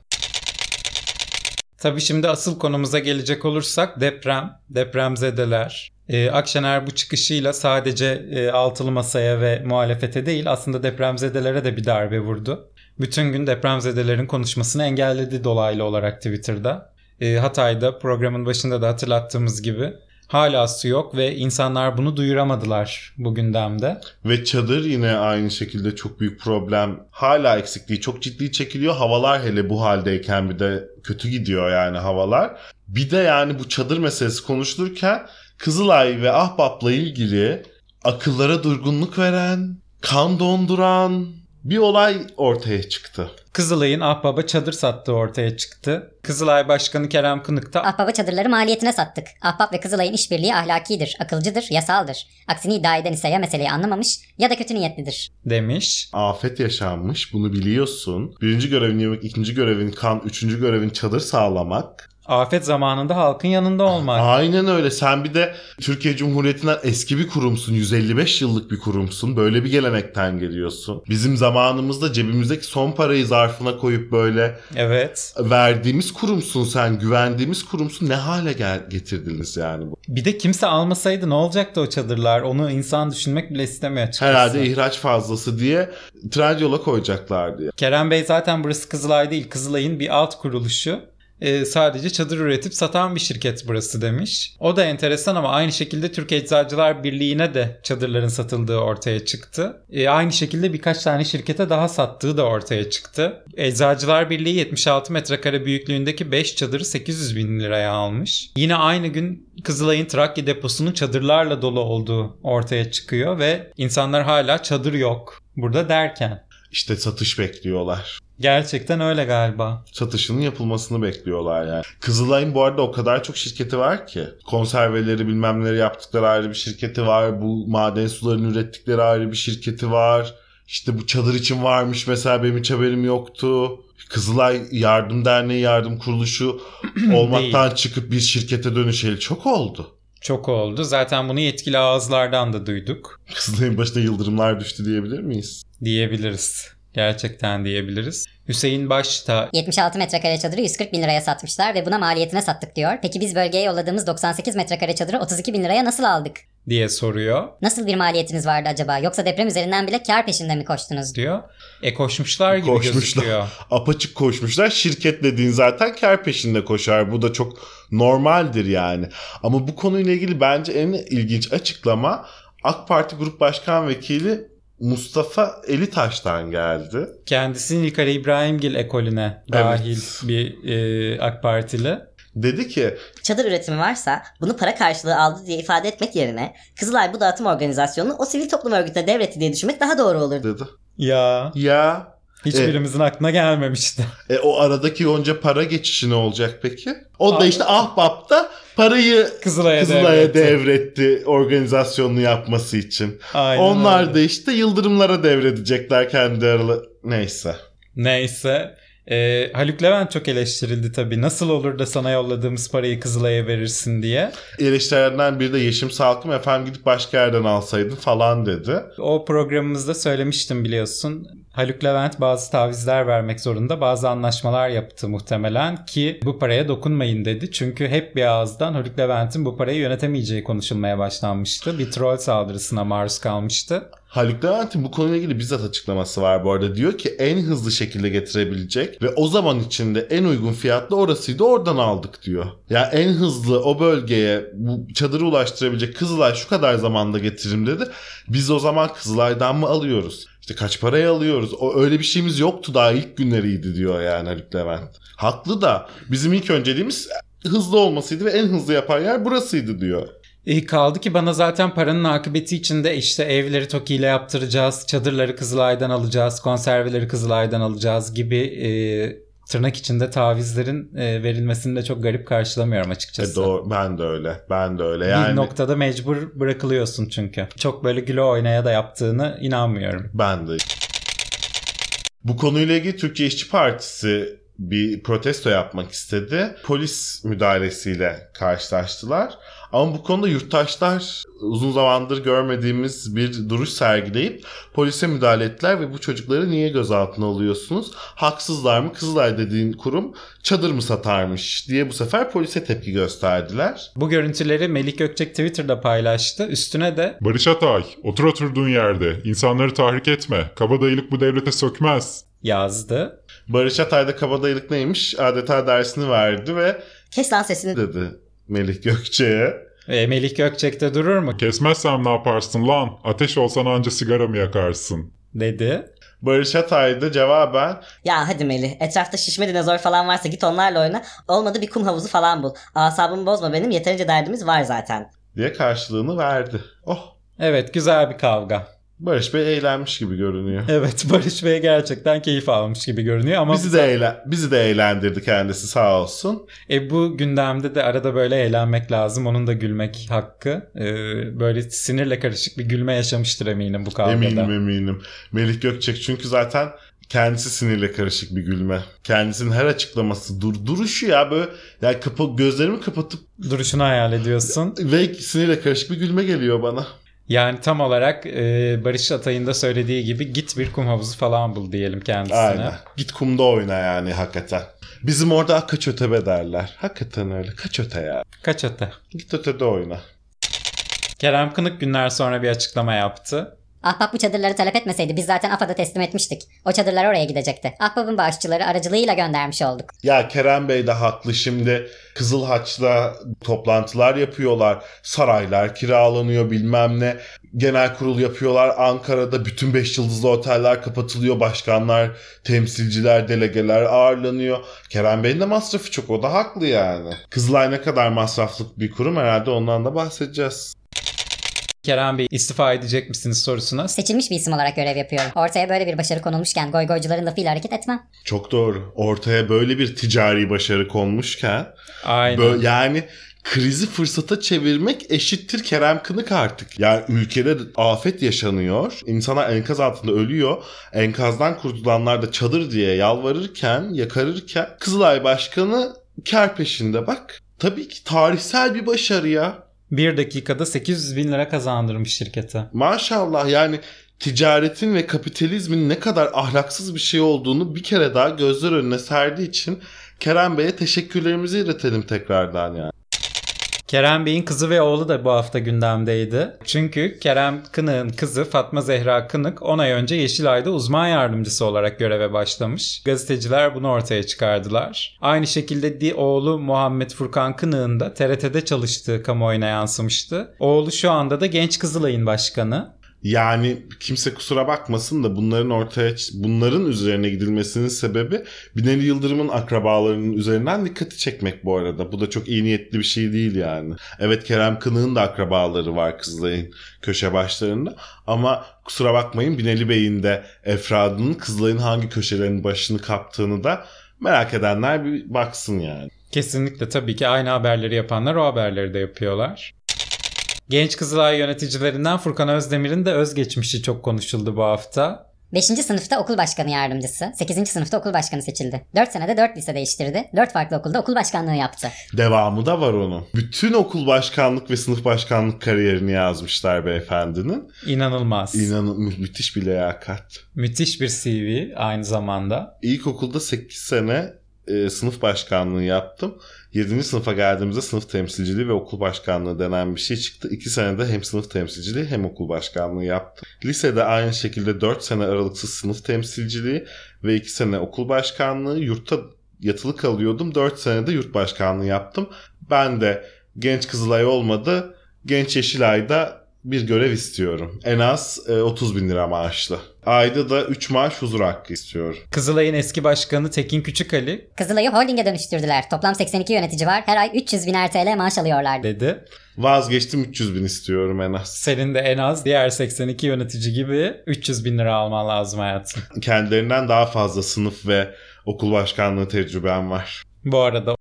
Tabii şimdi asıl konumuza gelecek olursak deprem, depremzedeler. Ee, Akşener bu çıkışıyla sadece e, altılı masaya ve muhalefete değil aslında depremzedelere de bir darbe vurdu. Bütün gün depremzedelerin konuşmasını engelledi dolaylı olarak Twitter'da. Ee, Hatay'da programın başında da hatırlattığımız gibi hala su yok ve insanlar bunu duyuramadılar bu gündemde. Ve çadır yine aynı şekilde çok büyük problem. Hala eksikliği çok ciddi çekiliyor. Havalar hele bu haldeyken bir de kötü gidiyor yani havalar. Bir de yani bu çadır meselesi konuşulurken Kızılay ve Ahbap'la ilgili akıllara durgunluk veren, kan donduran, bir olay ortaya çıktı. Kızılay'ın Ahbap'a çadır sattığı ortaya çıktı. Kızılay Başkanı Kerem Kınık da Ahbaba çadırları maliyetine sattık. Ahbap ve Kızılay'ın işbirliği ahlakidir, akılcıdır, yasaldır. Aksini iddia eden ise ya meseleyi anlamamış ya da kötü niyetlidir. demiş. Afet yaşanmış bunu biliyorsun. Birinci görevin yemek, ikinci görevin kan, üçüncü görevin çadır sağlamak. Afet zamanında halkın yanında olmak. Aynen öyle. Sen bir de Türkiye Cumhuriyeti'nden eski bir kurumsun. 155 yıllık bir kurumsun. Böyle bir gelenekten geliyorsun. Bizim zamanımızda cebimizdeki son parayı zarfına koyup böyle Evet. verdiğimiz kurumsun sen. Güvendiğimiz kurumsun. Ne hale gel getirdiniz yani bu? Bir de kimse almasaydı ne olacaktı o çadırlar? Onu insan düşünmek bile istemiyor açıkçası. Herhalde ihraç fazlası diye Trendyol'a koyacaklardı. ya. Kerem Bey zaten burası Kızılay değil. Kızılay'ın bir alt kuruluşu. Ee, sadece çadır üretip satan bir şirket burası demiş. O da enteresan ama aynı şekilde Türk Eczacılar Birliği'ne de çadırların satıldığı ortaya çıktı. Ee, aynı şekilde birkaç tane şirkete daha sattığı da ortaya çıktı. Eczacılar Birliği 76 metrekare büyüklüğündeki 5 çadırı 800 bin liraya almış. Yine aynı gün Kızılay'ın Trakya deposunun çadırlarla dolu olduğu ortaya çıkıyor ve insanlar hala çadır yok burada derken. İşte satış bekliyorlar. Gerçekten öyle galiba. satışının yapılmasını bekliyorlar yani. Kızılay'ın bu arada o kadar çok şirketi var ki. Konserveleri bilmem neleri yaptıkları ayrı bir şirketi var. Bu maden sularını ürettikleri ayrı bir şirketi var. İşte bu çadır için varmış mesela benim hiç haberim yoktu. Kızılay Yardım Derneği Yardım Kuruluşu olmaktan çıkıp bir şirkete dönüşeli çok oldu. Çok oldu. Zaten bunu yetkili ağızlardan da duyduk Kızılay'ın başına yıldırımlar düştü diyebilir miyiz? diyebiliriz. Gerçekten diyebiliriz. Hüseyin Baş da 76 metrekare çadırı 140 bin liraya satmışlar ve buna maliyetine sattık diyor. Peki biz bölgeye yolladığımız 98 metrekare çadırı 32 bin liraya nasıl aldık? diye soruyor Nasıl bir maliyetiniz vardı acaba? Yoksa deprem üzerinden bile kar peşinde mi koştunuz? diyor. E koşmuşlar gibi Koşmuşlar. gözüküyor. Apaçık koşmuşlar. Şirket dediğin zaten kar peşinde koşar. Bu da çok normaldir yani. Ama bu konuyla ilgili bence en ilginç açıklama AK Parti Grup Başkan Vekili Mustafa Elitaş'tan geldi. Kendisi Nilkare İbrahimgil ekolüne dahil bir e, AK Partili. Dedi ki Çadır üretimi varsa bunu para karşılığı aldı diye ifade etmek yerine Kızılay bu dağıtım organizasyonunu o sivil toplum örgütüne devretti diye düşünmek daha doğru olur. dedi. Ya Ya hiçbirimizin aklına gelmemişti. e, o aradaki onca para geçişi ne olacak peki? O da işte Ahbap'ta parayı Kızılay'a, Kızılay'a devretti. devretti organizasyonunu yapması için. Aynen Onlar öyle. da işte yıldırımlara devredecekler kendi aralı. Neyse. Neyse. E, Haluk Levent çok eleştirildi tabii. Nasıl olur da sana yolladığımız parayı Kızılay'a verirsin diye. eleştirilerden biri de Yeşim Salkım efendim gidip başka yerden alsaydın falan dedi. O programımızda söylemiştim biliyorsun. Haluk Levent bazı tavizler vermek zorunda. Bazı anlaşmalar yaptı muhtemelen ki bu paraya dokunmayın dedi. Çünkü hep bir ağızdan Haluk Levent'in bu parayı yönetemeyeceği konuşulmaya başlanmıştı. Bir troll saldırısına maruz kalmıştı. Haluk Levent'in bu konuyla ilgili bizzat açıklaması var bu arada. Diyor ki en hızlı şekilde getirebilecek ve o zaman içinde en uygun fiyatlı orasıydı oradan aldık diyor. Ya en hızlı o bölgeye bu çadırı ulaştırabilecek Kızılay şu kadar zamanda getiririm dedi. Biz o zaman Kızılay'dan mı alıyoruz? İşte kaç paraya alıyoruz? O öyle bir şeyimiz yoktu daha ilk günleriydi diyor yani Haluk Levent. Haklı da bizim ilk önceliğimiz hızlı olmasıydı ve en hızlı yapan yer burasıydı diyor. E, kaldı ki bana zaten paranın akıbeti içinde işte evleri TOKİ ile yaptıracağız, çadırları Kızılay'dan alacağız, konserveleri Kızılay'dan alacağız gibi e, tırnak içinde tavizlerin e, verilmesini de çok garip karşılamıyorum E açıkçası. doğru, ben de öyle. Ben de öyle. Bir Yani noktada mecbur bırakılıyorsun çünkü. Çok böyle güle oynaya da yaptığını inanmıyorum. Ben de. Bu konuyla ilgili Türkiye İşçi Partisi bir protesto yapmak istedi. Polis müdahalesiyle karşılaştılar. Ama bu konuda yurttaşlar uzun zamandır görmediğimiz bir duruş sergileyip polise müdahale ettiler ve bu çocukları niye gözaltına alıyorsunuz? Haksızlar mı? Kızılay dediğin kurum çadır mı satarmış diye bu sefer polise tepki gösterdiler. Bu görüntüleri Melik Gökçek Twitter'da paylaştı. Üstüne de Barış Atay, otur oturduğun yerde. İnsanları tahrik etme. Kabadayılık bu devlete sökmez. yazdı. Barış Atay da kabadayılık neymiş adeta dersini verdi ve Kes lan sesini. dedi Melih Gökçe'ye. E, Melik Gökçek de durur mu? Kesmezsem ne yaparsın lan? Ateş olsan anca sigara mı yakarsın? dedi. Barış Atay da cevaben Ya hadi Melih etrafta şişme dinozor falan varsa git onlarla oyna. Olmadı bir kum havuzu falan bul. Asabımı bozma benim yeterince derdimiz var zaten. diye karşılığını verdi. Oh Evet güzel bir kavga. Barış Bey eğlenmiş gibi görünüyor. Evet Barış Bey gerçekten keyif almış gibi görünüyor ama Bizi de eğlen bizi de eğlendirdi kendisi sağ olsun. E bu gündemde de arada böyle eğlenmek lazım. Onun da gülmek hakkı. E, böyle sinirle karışık bir gülme yaşamıştır eminim bu kavgada. Eminim eminim. Melih Gökçek çünkü zaten kendisi sinirle karışık bir gülme. Kendisinin her açıklaması dur duruşu ya böyle yani kapa gözlerimi kapatıp Duruşunu hayal ediyorsun. ve sinirle karışık bir gülme geliyor bana. Yani tam olarak e, Barış Atay'ın da söylediği gibi git bir kum havuzu falan bul diyelim kendisine. Aynen. Git kumda oyna yani hakikaten. Bizim orada kaç ötebe derler. Hakikaten öyle. Kaç öte ya. Kaç öte? Git ötede oyna. Kerem Kınık günler sonra bir açıklama yaptı. Ahbap bu çadırları talep etmeseydi biz zaten AFAD'a teslim etmiştik. O çadırlar oraya gidecekti. Ahbap'ın bağışçıları aracılığıyla göndermiş olduk. Ya Kerem Bey de haklı şimdi Kızıl Haç'la toplantılar yapıyorlar. Saraylar kiralanıyor bilmem ne. Genel kurul yapıyorlar. Ankara'da bütün 5 yıldızlı oteller kapatılıyor. Başkanlar, temsilciler, delegeler ağırlanıyor. Kerem Bey'in de masrafı çok. O da haklı yani. Kızılay ne kadar masraflı bir kurum herhalde ondan da bahsedeceğiz. Kerem Bey istifa edecek misiniz sorusuna. Seçilmiş bir isim olarak görev yapıyorum. Ortaya böyle bir başarı konulmuşken goygoycuların lafıyla hareket etmem. Çok doğru. Ortaya böyle bir ticari başarı konmuşken Aynen. Böyle yani krizi fırsata çevirmek eşittir Kerem Kınık artık. Yani ülkede afet yaşanıyor. İnsanlar enkaz altında ölüyor. Enkazdan kurtulanlar da çadır diye yalvarırken, yakarırken Kızılay Başkanı kar peşinde bak. Tabii ki tarihsel bir başarı ya. Bir dakikada 800 bin lira kazandırmış şirkete. Maşallah yani ticaretin ve kapitalizmin ne kadar ahlaksız bir şey olduğunu bir kere daha gözler önüne serdiği için Kerem Bey'e teşekkürlerimizi iletelim tekrardan yani. Kerem Bey'in kızı ve oğlu da bu hafta gündemdeydi. Çünkü Kerem Kınık'ın kızı Fatma Zehra Kınık 10 ay önce Yeşilay'da uzman yardımcısı olarak göreve başlamış. Gazeteciler bunu ortaya çıkardılar. Aynı şekilde di oğlu Muhammed Furkan Kınık'ın da TRT'de çalıştığı kamuoyuna yansımıştı. Oğlu şu anda da Genç Kızılay'ın başkanı. Yani kimse kusura bakmasın da bunların ortaya bunların üzerine gidilmesinin sebebi Binali Yıldırım'ın akrabalarının üzerinden dikkati çekmek bu arada. Bu da çok iyi niyetli bir şey değil yani. Evet Kerem Kınık'ın da akrabaları var Kızılay'ın köşe başlarında ama kusura bakmayın Binali Bey'in de efradının Kızılay'ın hangi köşelerin başını kaptığını da merak edenler bir baksın yani. Kesinlikle tabii ki aynı haberleri yapanlar o haberleri de yapıyorlar. Genç Kızılay yöneticilerinden Furkan Özdemir'in de özgeçmişi çok konuşuldu bu hafta. 5. sınıfta okul başkanı yardımcısı, 8. sınıfta okul başkanı seçildi. 4 senede 4 lise değiştirdi. 4 farklı okulda okul başkanlığı yaptı. Devamı da var onun. Bütün okul başkanlık ve sınıf başkanlık kariyerini yazmışlar beyefendinin. İnanılmaz. İnanın mü- müthiş bir liyakat. Müthiş bir CV aynı zamanda. İlkokulda 8 sene e, sınıf başkanlığı yaptım. 7. sınıfa geldiğimizde sınıf temsilciliği ve okul başkanlığı denen bir şey çıktı. 2 senede hem sınıf temsilciliği hem okul başkanlığı yaptım. Lisede aynı şekilde 4 sene aralıksız sınıf temsilciliği ve 2 sene okul başkanlığı. Yurtta yatılı kalıyordum. 4 senede yurt başkanlığı yaptım. Ben de genç Kızılay olmadı. Genç Yeşilay'da bir görev istiyorum. En az e, 30 bin lira maaşlı. Ayda da 3 maaş huzur hakkı istiyorum. Kızılay'ın eski başkanı Tekin Küçükali Kızılay'ı holdinge dönüştürdüler. Toplam 82 yönetici var. Her ay 300 biner TL maaş alıyorlardı. dedi. Vazgeçtim 300 bin istiyorum en az. Senin de en az diğer 82 yönetici gibi 300 bin lira alman lazım hayatım. Kendilerinden daha fazla sınıf ve okul başkanlığı tecrübem var. Bu arada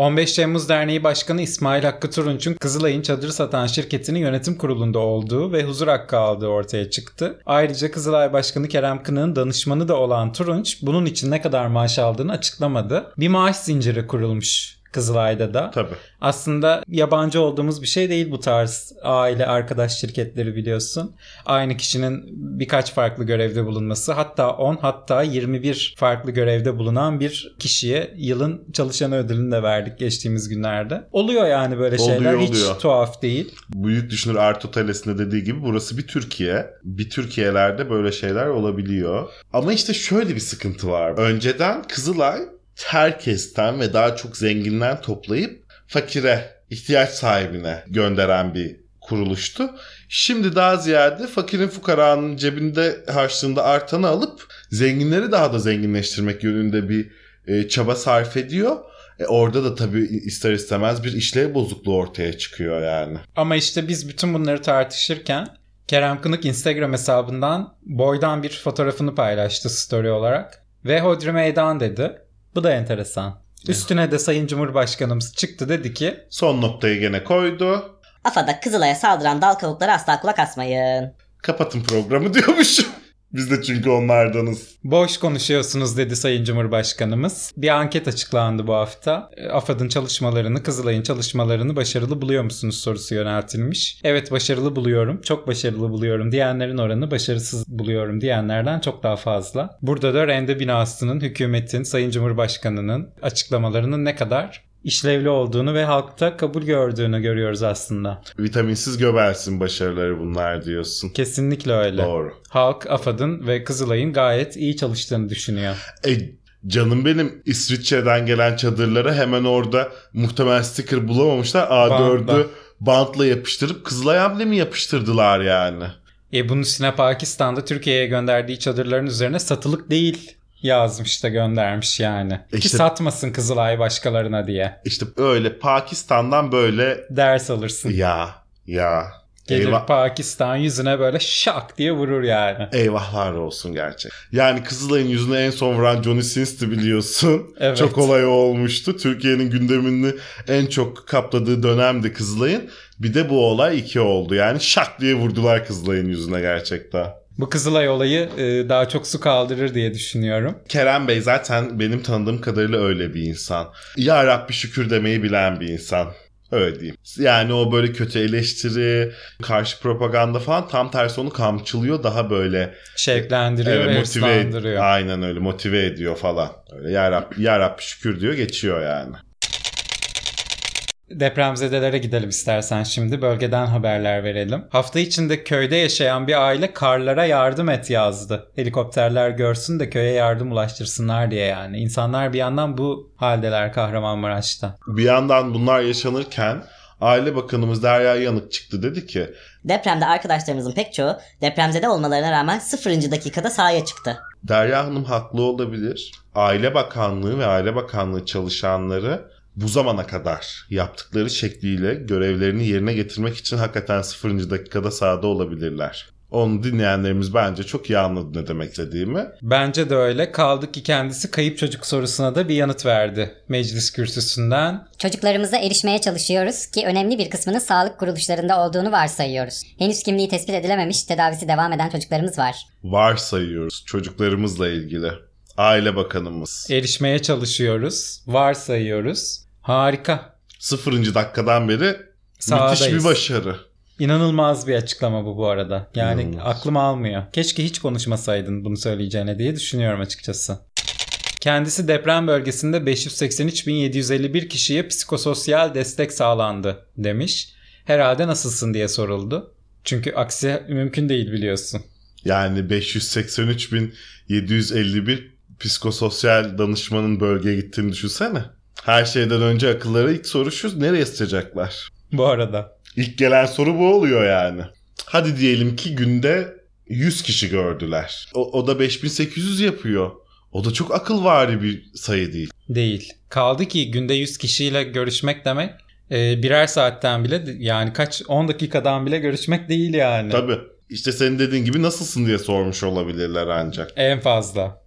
15 Temmuz Derneği Başkanı İsmail Hakkı Turunç'un Kızılay'ın çadır satan şirketinin yönetim kurulunda olduğu ve huzur hakkı aldığı ortaya çıktı. Ayrıca Kızılay Başkanı Kerem Kınık'ın danışmanı da olan Turunç bunun için ne kadar maaş aldığını açıklamadı. Bir maaş zinciri kurulmuş Kızılay'da da. Tabii. Aslında yabancı olduğumuz bir şey değil bu tarz aile arkadaş şirketleri biliyorsun. Aynı kişinin birkaç farklı görevde bulunması hatta 10 hatta 21 farklı görevde bulunan bir kişiye yılın çalışanı ödülünü de verdik geçtiğimiz günlerde. Oluyor yani böyle Oluyor, şeyler hiç oluyor. tuhaf değil. Büyük düşünür Arto Tales'in de dediği gibi burası bir Türkiye. Bir Türkiye'lerde böyle şeyler olabiliyor. Ama işte şöyle bir sıkıntı var. Önceden Kızılay herkesten ve daha çok zenginden toplayıp fakire, ihtiyaç sahibine gönderen bir kuruluştu. Şimdi daha ziyade fakirin fukaranın cebinde harçlığında artanı alıp zenginleri daha da zenginleştirmek yönünde bir e, çaba sarf ediyor. E, orada da tabii ister istemez bir işlev bozukluğu ortaya çıkıyor yani. Ama işte biz bütün bunları tartışırken Kerem Kınık Instagram hesabından boydan bir fotoğrafını paylaştı story olarak. Ve Hodri Meydan dedi. Bu da enteresan. Üstüne de Sayın Cumhurbaşkanımız çıktı dedi ki Son noktayı gene koydu. AFAD'a Kızılay'a saldıran dal kavuklara asla kulak asmayın. Kapatın programı diyormuş. Biz de çünkü onlardanız. Boş konuşuyorsunuz dedi Sayın Cumhurbaşkanımız. Bir anket açıklandı bu hafta. E, AFAD'ın çalışmalarını, Kızılay'ın çalışmalarını başarılı buluyor musunuz sorusu yöneltilmiş. Evet başarılı buluyorum, çok başarılı buluyorum diyenlerin oranı başarısız buluyorum diyenlerden çok daha fazla. Burada da rende binasının, hükümetin, Sayın Cumhurbaşkanı'nın açıklamalarının ne kadar işlevli olduğunu ve halkta kabul gördüğünü görüyoruz aslında. Vitaminsiz göbelsin başarıları bunlar diyorsun. Kesinlikle öyle. Doğru. Halk AFAD'ın ve Kızılay'ın gayet iyi çalıştığını düşünüyor. E, canım benim İsviçre'den gelen çadırlara hemen orada muhtemel sticker bulamamışlar. A4'ü Bantla. bantla yapıştırıp Kızılay amblemi yapıştırdılar yani. E bunun üstüne Pakistan'da Türkiye'ye gönderdiği çadırların üzerine satılık değil yazmış da göndermiş yani. Ki İşte- satmasın Kızılay başkalarına diye. İşte öyle Pakistan'dan böyle Ders alırsın. ya ya Gelir eyvah, Pakistan yüzüne böyle şak diye vurur yani. eyvahlar olsun gerçek. Yani Kızılay'ın yüzüne en son vuran Johnny Sins'ti biliyorsun. Evet. Çok olay olmuştu. Türkiye'nin gündemini en çok kapladığı dönemdi Kızılay'ın. Bir de bu olay iki oldu. Yani şak diye vurdular Kızılay'ın yüzüne gerçekten. Bu Kızılay olayı e, daha çok su kaldırır diye düşünüyorum. Kerem Bey zaten benim tanıdığım kadarıyla öyle bir insan. Ya Rabbi şükür demeyi bilen bir insan. Öyle diyeyim. Yani o böyle kötü eleştiri, karşı propaganda falan tam tersi onu kamçılıyor. Daha böyle Şevklendiriyor ve evet, motive hırslandırıyor. Aynen öyle motive ediyor falan. Öyle ya Rabbi, ya Rabbi şükür diyor geçiyor yani. Depremzedelere gidelim istersen şimdi. Bölgeden haberler verelim. Hafta içinde köyde yaşayan bir aile karlara yardım et yazdı. Helikopterler görsün de köye yardım ulaştırsınlar diye yani. İnsanlar bir yandan bu haldeler Kahramanmaraş'ta. Bir yandan bunlar yaşanırken Aile Bakanımız Derya Yanık çıktı dedi ki Depremde arkadaşlarımızın pek çoğu depremzede olmalarına rağmen 0. dakikada sahaya çıktı. Derya Hanım haklı olabilir. Aile Bakanlığı ve Aile Bakanlığı çalışanları bu zamana kadar yaptıkları şekliyle görevlerini yerine getirmek için hakikaten 0. dakikada sahada olabilirler. Onu dinleyenlerimiz bence çok iyi anladı ne demek istediğimi. Bence de öyle. Kaldı ki kendisi kayıp çocuk sorusuna da bir yanıt verdi meclis kürsüsünden. Çocuklarımıza erişmeye çalışıyoruz ki önemli bir kısmının sağlık kuruluşlarında olduğunu varsayıyoruz. Henüz kimliği tespit edilememiş, tedavisi devam eden çocuklarımız var. Varsayıyoruz çocuklarımızla ilgili. Aile Bakanımız. Erişmeye çalışıyoruz. Varsayıyoruz. Harika. 0. dakikadan beri müthiş Sahadayız. bir başarı. İnanılmaz bir açıklama bu bu arada. Yani İnanılmaz. aklım almıyor. Keşke hiç konuşmasaydın bunu söyleyeceğine diye düşünüyorum açıkçası. Kendisi deprem bölgesinde 583.751 kişiye psikososyal destek sağlandı demiş. Herhalde nasılsın diye soruldu. Çünkü aksi mümkün değil biliyorsun. Yani 583.751 psikososyal danışmanın bölgeye gittiğini düşünsene. Her şeyden önce akıllara ilk soru şu nereye sıçacaklar? Bu arada. İlk gelen soru bu oluyor yani. Hadi diyelim ki günde 100 kişi gördüler. O, o da 5800 yapıyor. O da çok akılvari bir sayı değil. Değil. Kaldı ki günde 100 kişiyle görüşmek demek e, birer saatten bile yani kaç 10 dakikadan bile görüşmek değil yani. Tabii. İşte senin dediğin gibi nasılsın diye sormuş olabilirler ancak. En fazla.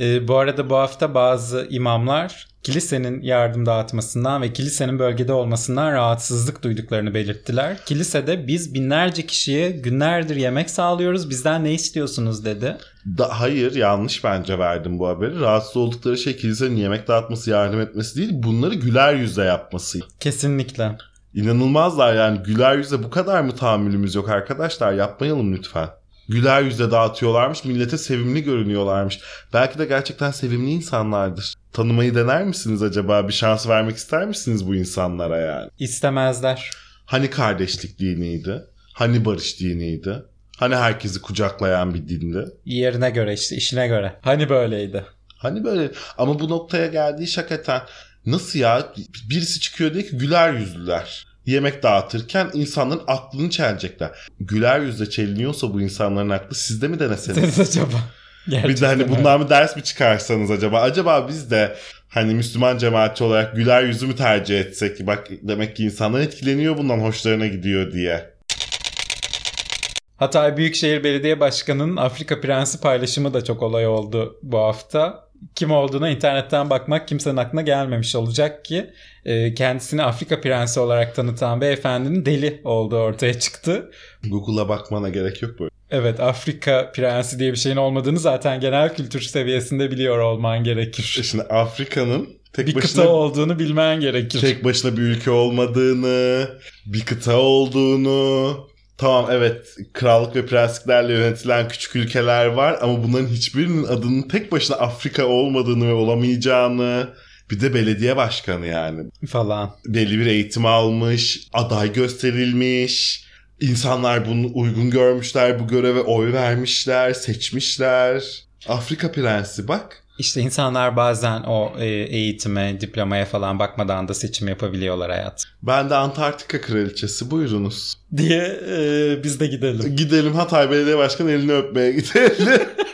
Ee, bu arada bu hafta bazı imamlar kilisenin yardım dağıtmasından ve kilisenin bölgede olmasından rahatsızlık duyduklarını belirttiler. Kilisede biz binlerce kişiye günlerdir yemek sağlıyoruz bizden ne istiyorsunuz dedi. Da, hayır yanlış bence verdim bu haberi. Rahatsız oldukları şey kilisenin yemek dağıtması yardım etmesi değil bunları güler yüzle yapması. Kesinlikle. İnanılmazlar yani güler yüze bu kadar mı tahammülümüz yok arkadaşlar yapmayalım lütfen. Güler yüzle dağıtıyorlarmış millete sevimli görünüyorlarmış. Belki de gerçekten sevimli insanlardır. Tanımayı dener misiniz acaba? Bir şans vermek ister misiniz bu insanlara yani? İstemezler. Hani kardeşlik diniydi? Hani barış diniydi? Hani herkesi kucaklayan bir dindi? Yerine göre işte işine göre. Hani böyleydi. Hani böyle ama bu noktaya geldiği hakikaten nasıl ya birisi çıkıyor diyor ki güler yüzlüler. Yemek dağıtırken insanların aklını çelecekler. Güler yüzle çeliniyorsa bu insanların aklı sizde mi deneseniz? Siz acaba? bir de Gerçekten hani bundan bir ders mi çıkarsanız acaba? Acaba biz de hani Müslüman cemaatçi olarak güler yüzü mü tercih etsek? Bak demek ki insanlar etkileniyor bundan hoşlarına gidiyor diye. Hatay Büyükşehir Belediye Başkanı'nın Afrika Prensi paylaşımı da çok olay oldu bu hafta. Kim olduğuna internetten bakmak kimsenin aklına gelmemiş olacak ki e, kendisini Afrika Prensi olarak tanıtan beyefendinin deli olduğu ortaya çıktı. Google'a bakmana gerek yok böyle. Evet Afrika Prensi diye bir şeyin olmadığını zaten genel kültür seviyesinde biliyor olman gerekir. Şimdi Afrika'nın tek Bir başına kıta olduğunu bilmen gerekir. tek başına bir ülke olmadığını, bir kıta olduğunu, tamam evet krallık ve prensliklerle yönetilen küçük ülkeler var ama bunların hiçbirinin adının tek başına Afrika olmadığını ve olamayacağını, bir de belediye başkanı yani. falan. Belli bir eğitim almış, aday gösterilmiş. İnsanlar bunu uygun görmüşler, bu göreve oy vermişler, seçmişler. Afrika prensi bak. İşte insanlar bazen o e, eğitime, diplomaya falan bakmadan da seçim yapabiliyorlar hayat. Ben de Antarktika kraliçesi buyurunuz. Diye e, biz de gidelim. Gidelim Hatay Belediye Başkanı elini öpmeye gidelim.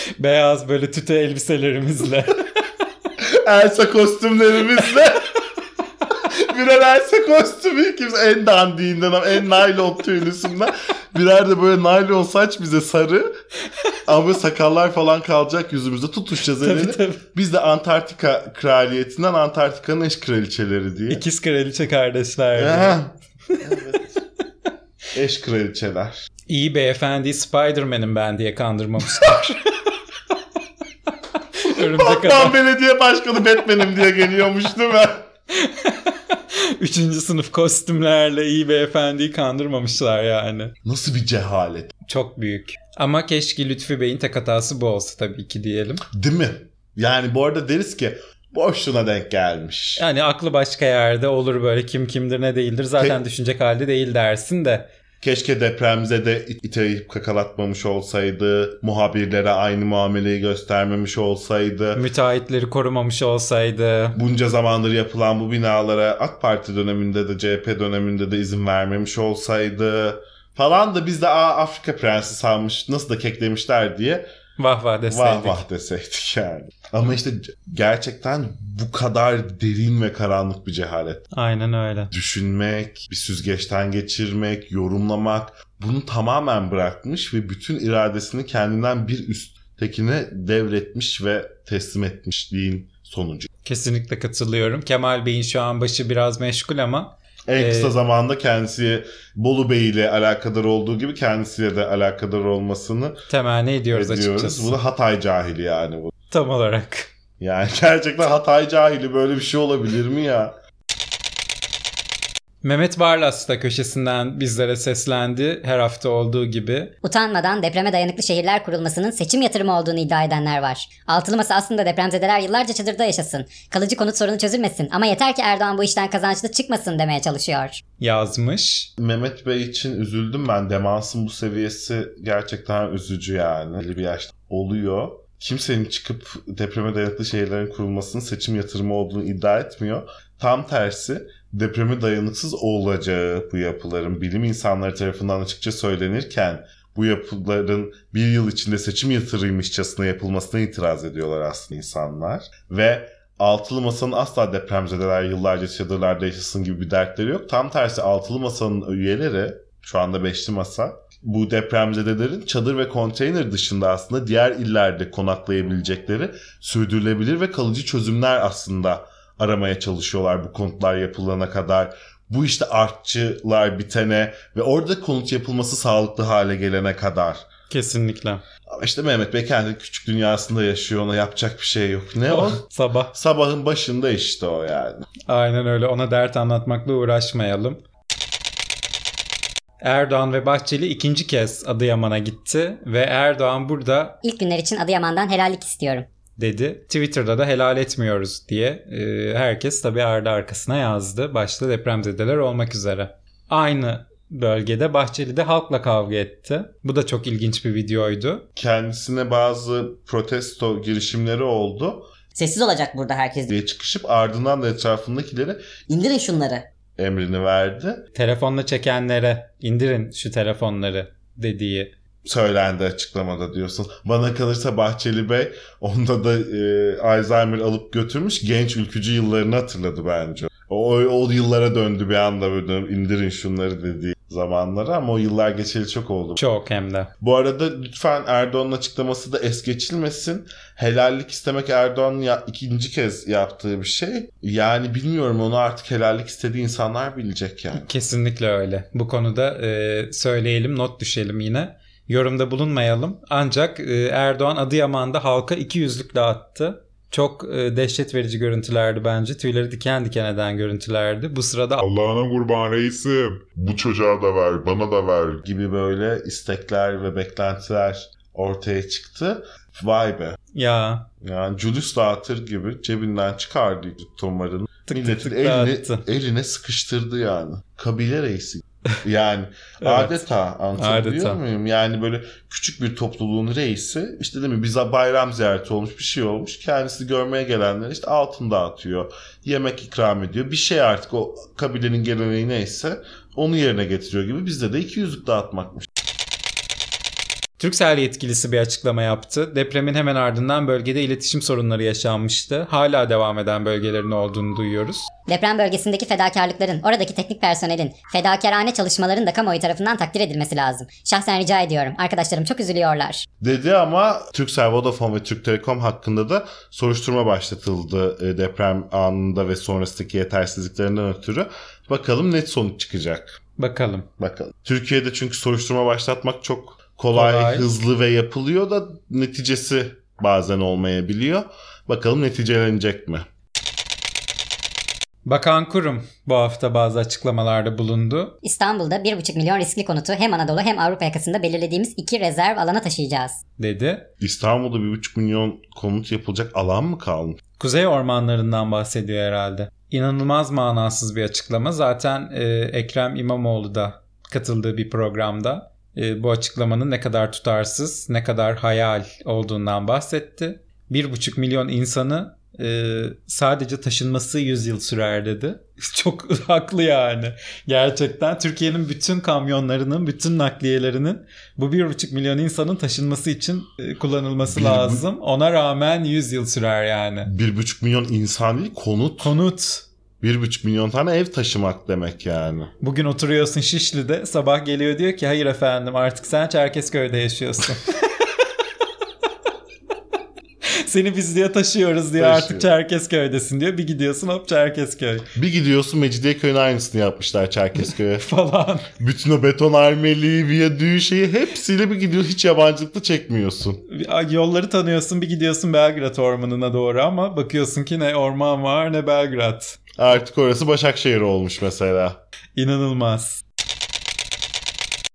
Beyaz böyle tüte elbiselerimizle. Elsa kostümlerimizle. Birer Elsa kostümü kimse en dandiğinden ama en naylon tüylüsünden. Birer de böyle naylon saç bize sarı. Ama böyle sakallar falan kalacak yüzümüzde tutuşacağız elini. tabii tabii. Biz de Antarktika kraliyetinden Antarktika'nın eş kraliçeleri diye. İkiz kraliçe kardeşler. evet. Eş kraliçeler. İyi beyefendi Spider-Man'im ben diye kandırmamışlar. Örümcek Batman adam. Belediye Başkanı Batman'im diye geliyormuş değil mi? Üçüncü sınıf kostümlerle iyi beyefendiyi kandırmamışlar yani. Nasıl bir cehalet. Çok büyük. Ama keşke Lütfi Bey'in tek hatası bu olsa tabii ki diyelim. Değil mi? Yani bu arada deriz ki boşluğuna denk gelmiş. Yani aklı başka yerde olur böyle kim kimdir ne değildir zaten Ke- düşünecek halde değil dersin de. Keşke depremize de it- iteyip kakalatmamış olsaydı. Muhabirlere aynı muameleyi göstermemiş olsaydı. Müteahhitleri korumamış olsaydı. Bunca zamandır yapılan bu binalara AK Parti döneminde de CHP döneminde de izin vermemiş olsaydı falan da biz de Aa, Afrika prensi sanmış nasıl da keklemişler diye Vah vah deseydik. vah vah deseydik yani. Ama işte gerçekten bu kadar derin ve karanlık bir cehalet. Aynen öyle. Düşünmek, bir süzgeçten geçirmek, yorumlamak bunu tamamen bırakmış ve bütün iradesini kendinden bir üsttekine devretmiş ve teslim etmişliğin sonucu. Kesinlikle katılıyorum. Kemal Bey'in şu an başı biraz meşgul ama En Ee, kısa zamanda kendisi Bolu Bey ile alakadar olduğu gibi kendisiyle de alakadar olmasını temenni ediyoruz, ediyoruz. açıkçası. Bu da Hatay cahili yani bu. Tam olarak. Yani gerçekten Hatay cahili böyle bir şey olabilir mi ya? Mehmet Barlas da köşesinden bizlere seslendi her hafta olduğu gibi. Utanmadan depreme dayanıklı şehirler kurulmasının seçim yatırımı olduğunu iddia edenler var. Altılı masa aslında depremzedeler yıllarca çadırda yaşasın. Kalıcı konut sorunu çözülmesin ama yeter ki Erdoğan bu işten kazançlı çıkmasın demeye çalışıyor. Yazmış. Mehmet Bey için üzüldüm ben. Demansın bu seviyesi gerçekten üzücü yani. Belli bir yaşta oluyor. Kimsenin çıkıp depreme dayanıklı şehirlerin kurulmasının seçim yatırımı olduğunu iddia etmiyor. Tam tersi depreme dayanıksız olacağı bu yapıların bilim insanları tarafından açıkça söylenirken bu yapıların bir yıl içinde seçim yatırıymışçasına yapılmasına itiraz ediyorlar aslında insanlar. Ve Altılı Masa'nın asla depremzedeler yıllarca çadırlarda yaşasın gibi bir dertleri yok. Tam tersi Altılı Masa'nın üyeleri, şu anda Beşli Masa, bu depremzedelerin çadır ve konteyner dışında aslında diğer illerde konaklayabilecekleri sürdürülebilir ve kalıcı çözümler aslında aramaya çalışıyorlar bu konutlar yapılana kadar. Bu işte artçılar bitene ve orada konut yapılması sağlıklı hale gelene kadar. Kesinlikle. Ama işte Mehmet Bey kendi küçük dünyasında yaşıyor ona yapacak bir şey yok. Ne o? Sabah. Sabahın başında işte o yani. Aynen öyle. Ona dert anlatmakla uğraşmayalım. Erdoğan ve Bahçeli ikinci kez Adıyaman'a gitti ve Erdoğan burada İlk günler için Adıyaman'dan helallik istiyorum. Dedi. Twitter'da da helal etmiyoruz diye e, herkes tabii ardı arkasına yazdı. Başta depremzedeler olmak üzere. Aynı bölgede Bahçeli de halkla kavga etti. Bu da çok ilginç bir videoydu. Kendisine bazı protesto girişimleri oldu Sessiz olacak burada herkes. diye çıkışıp ardından da etrafındakilere İndirin şunları. emrini verdi. Telefonla çekenlere indirin şu telefonları dediği. Söylendi açıklamada diyorsun. Bana kalırsa Bahçeli Bey onda da e, Alzheimer alıp götürmüş genç ülkücü yıllarını hatırladı bence. O, o, yıllara döndü bir anda böyle indirin şunları dediği. zamanları ama o yıllar geçeli çok oldu. Çok hem de. Bu arada lütfen Erdoğan'ın açıklaması da es geçilmesin. Helallik istemek Erdoğan'ın ya- ikinci kez yaptığı bir şey. Yani bilmiyorum onu artık helallik istediği insanlar bilecek yani. Kesinlikle öyle. Bu konuda e, söyleyelim, not düşelim yine. Yorumda bulunmayalım. Ancak e, Erdoğan Adıyaman'da halka iki yüzlük dağıttı. Çok e, dehşet verici görüntülerdi bence. Tüyleri diken diken eden görüntülerdi. Bu sırada Allah'ına kurban reisim. Bu çocuğa da ver, bana da ver. Gibi böyle istekler ve beklentiler ortaya çıktı. Vay be. ya Yani Julius dağıtır gibi cebinden çıkardı tomarını. Milletin tık eline, dağıttı. eline sıkıştırdı yani. Kabile reisi. Yani Evet. adeta anlatabiliyor Adeta. muyum? Yani böyle küçük bir topluluğun reisi işte değil mi bize bayram ziyareti olmuş bir şey olmuş. Kendisi görmeye gelenlere işte altın dağıtıyor. Yemek ikram ediyor. Bir şey artık o kabilenin geleneği neyse onu yerine getiriyor gibi. Bizde de 200'lük dağıtmakmış. Turkcell yetkilisi bir açıklama yaptı. Depremin hemen ardından bölgede iletişim sorunları yaşanmıştı. Hala devam eden bölgelerin olduğunu duyuyoruz. Deprem bölgesindeki fedakarlıkların, oradaki teknik personelin, fedakarane çalışmaların da kamuoyu tarafından takdir edilmesi lazım. Şahsen rica ediyorum. Arkadaşlarım çok üzülüyorlar. Dedi ama Turkcell, Vodafone ve Türk Telekom hakkında da soruşturma başlatıldı e, deprem anında ve sonrasındaki yetersizliklerinden ötürü. Bakalım net sonuç çıkacak. Bakalım. Bakalım. Türkiye'de çünkü soruşturma başlatmak çok kolay, Kolay. hızlı ve yapılıyor da neticesi bazen olmayabiliyor. Bakalım neticelenecek mi? Bakan Kurum bu hafta bazı açıklamalarda bulundu. İstanbul'da 1,5 milyon riskli konutu hem Anadolu hem Avrupa yakasında belirlediğimiz iki rezerv alana taşıyacağız. dedi. İstanbul'da 1,5 milyon konut yapılacak alan mı kalmış? Kuzey ormanlarından bahsediyor herhalde. İnanılmaz manasız bir açıklama. Zaten e, Ekrem İmamoğlu da katıldığı bir programda bu açıklamanın ne kadar tutarsız, ne kadar hayal olduğundan bahsetti. 1,5 milyon insanı e, sadece taşınması 100 yıl sürer dedi. Çok haklı yani. Gerçekten Türkiye'nin bütün kamyonlarının, bütün nakliyelerinin bu 1,5 milyon insanın taşınması için e, kullanılması Bir- lazım. Ona rağmen 100 yıl sürer yani. 1,5 milyon insan değil konut. Konut. 1,5 milyon tane ev taşımak demek yani. Bugün oturuyorsun Şişli'de sabah geliyor diyor ki hayır efendim artık sen Çerkezköy'de yaşıyorsun. Seni biz diye taşıyoruz diyor Taşıyor. artık Çerkezköy'desin diyor. Bir gidiyorsun hop Çerkezköy Bir gidiyorsun Mecidiyeköy'ün aynısını yapmışlar Çerkezköy'e. falan. Bütün o beton armeliği, viyadüğü şeyi hepsiyle bir gidiyor. Hiç yabancılıkta çekmiyorsun. Yolları tanıyorsun bir gidiyorsun Belgrad ormanına doğru ama bakıyorsun ki ne orman var ne Belgrad. Artık orası Başakşehir olmuş mesela. İnanılmaz.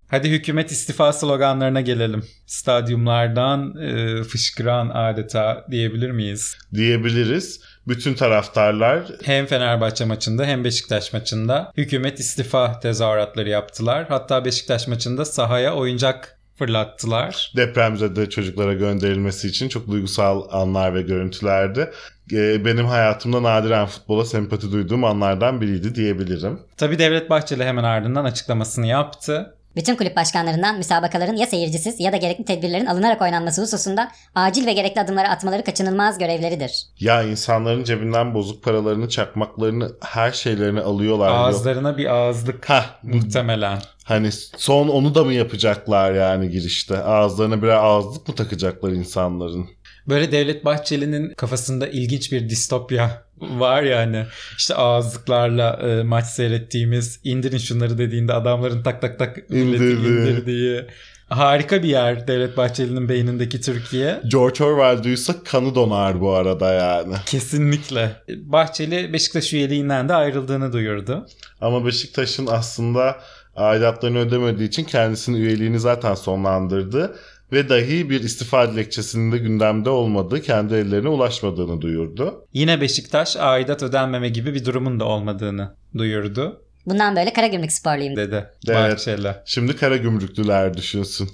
Hadi hükümet istifa sloganlarına gelelim. Stadyumlardan e, fışkıran adeta diyebilir miyiz? Diyebiliriz. Bütün taraftarlar Hem Fenerbahçe maçında hem Beşiktaş maçında hükümet istifa tezahüratları yaptılar. Hatta Beşiktaş maçında sahaya oyuncak fırlattılar. depremzede çocuklara gönderilmesi için çok duygusal anlar ve görüntülerdi. Ee, Benim hayatımda nadiren futbola sempati duyduğum anlardan biriydi diyebilirim. Tabi Devlet Bahçeli hemen ardından açıklamasını yaptı. Bütün kulüp başkanlarından müsabakaların ya seyircisiz ya da gerekli tedbirlerin alınarak oynanması hususunda acil ve gerekli adımları atmaları kaçınılmaz görevleridir. Ya insanların cebinden bozuk paralarını, çakmaklarını, her şeylerini alıyorlar. Yok. Ağızlarına bir ağızlık Hah, muhtemelen. Hani son onu da mı yapacaklar yani girişte? Ağızlarına birer ağızlık mı takacaklar insanların? Böyle Devlet Bahçeli'nin kafasında ilginç bir distopya var ya hani işte ağızlıklarla e, maç seyrettiğimiz indirin şunları dediğinde adamların tak tak tak İndirdi. indirdiği harika bir yer Devlet Bahçeli'nin beynindeki Türkiye. George Orwell duysa kanı donar bu arada yani. Kesinlikle. Bahçeli Beşiktaş üyeliğinden de ayrıldığını duyurdu. Ama Beşiktaş'ın aslında aidatlarını ödemediği için kendisinin üyeliğini zaten sonlandırdı. Ve dahi bir istifa dilekçesinin de gündemde olmadığı, kendi ellerine ulaşmadığını duyurdu. Yine Beşiktaş aidat ödenmeme gibi bir durumun da olmadığını duyurdu Bundan böyle Karagümrük sporluyum. dedi Evet. Bahçeli. Şimdi kara gümrüklüler düşünsün.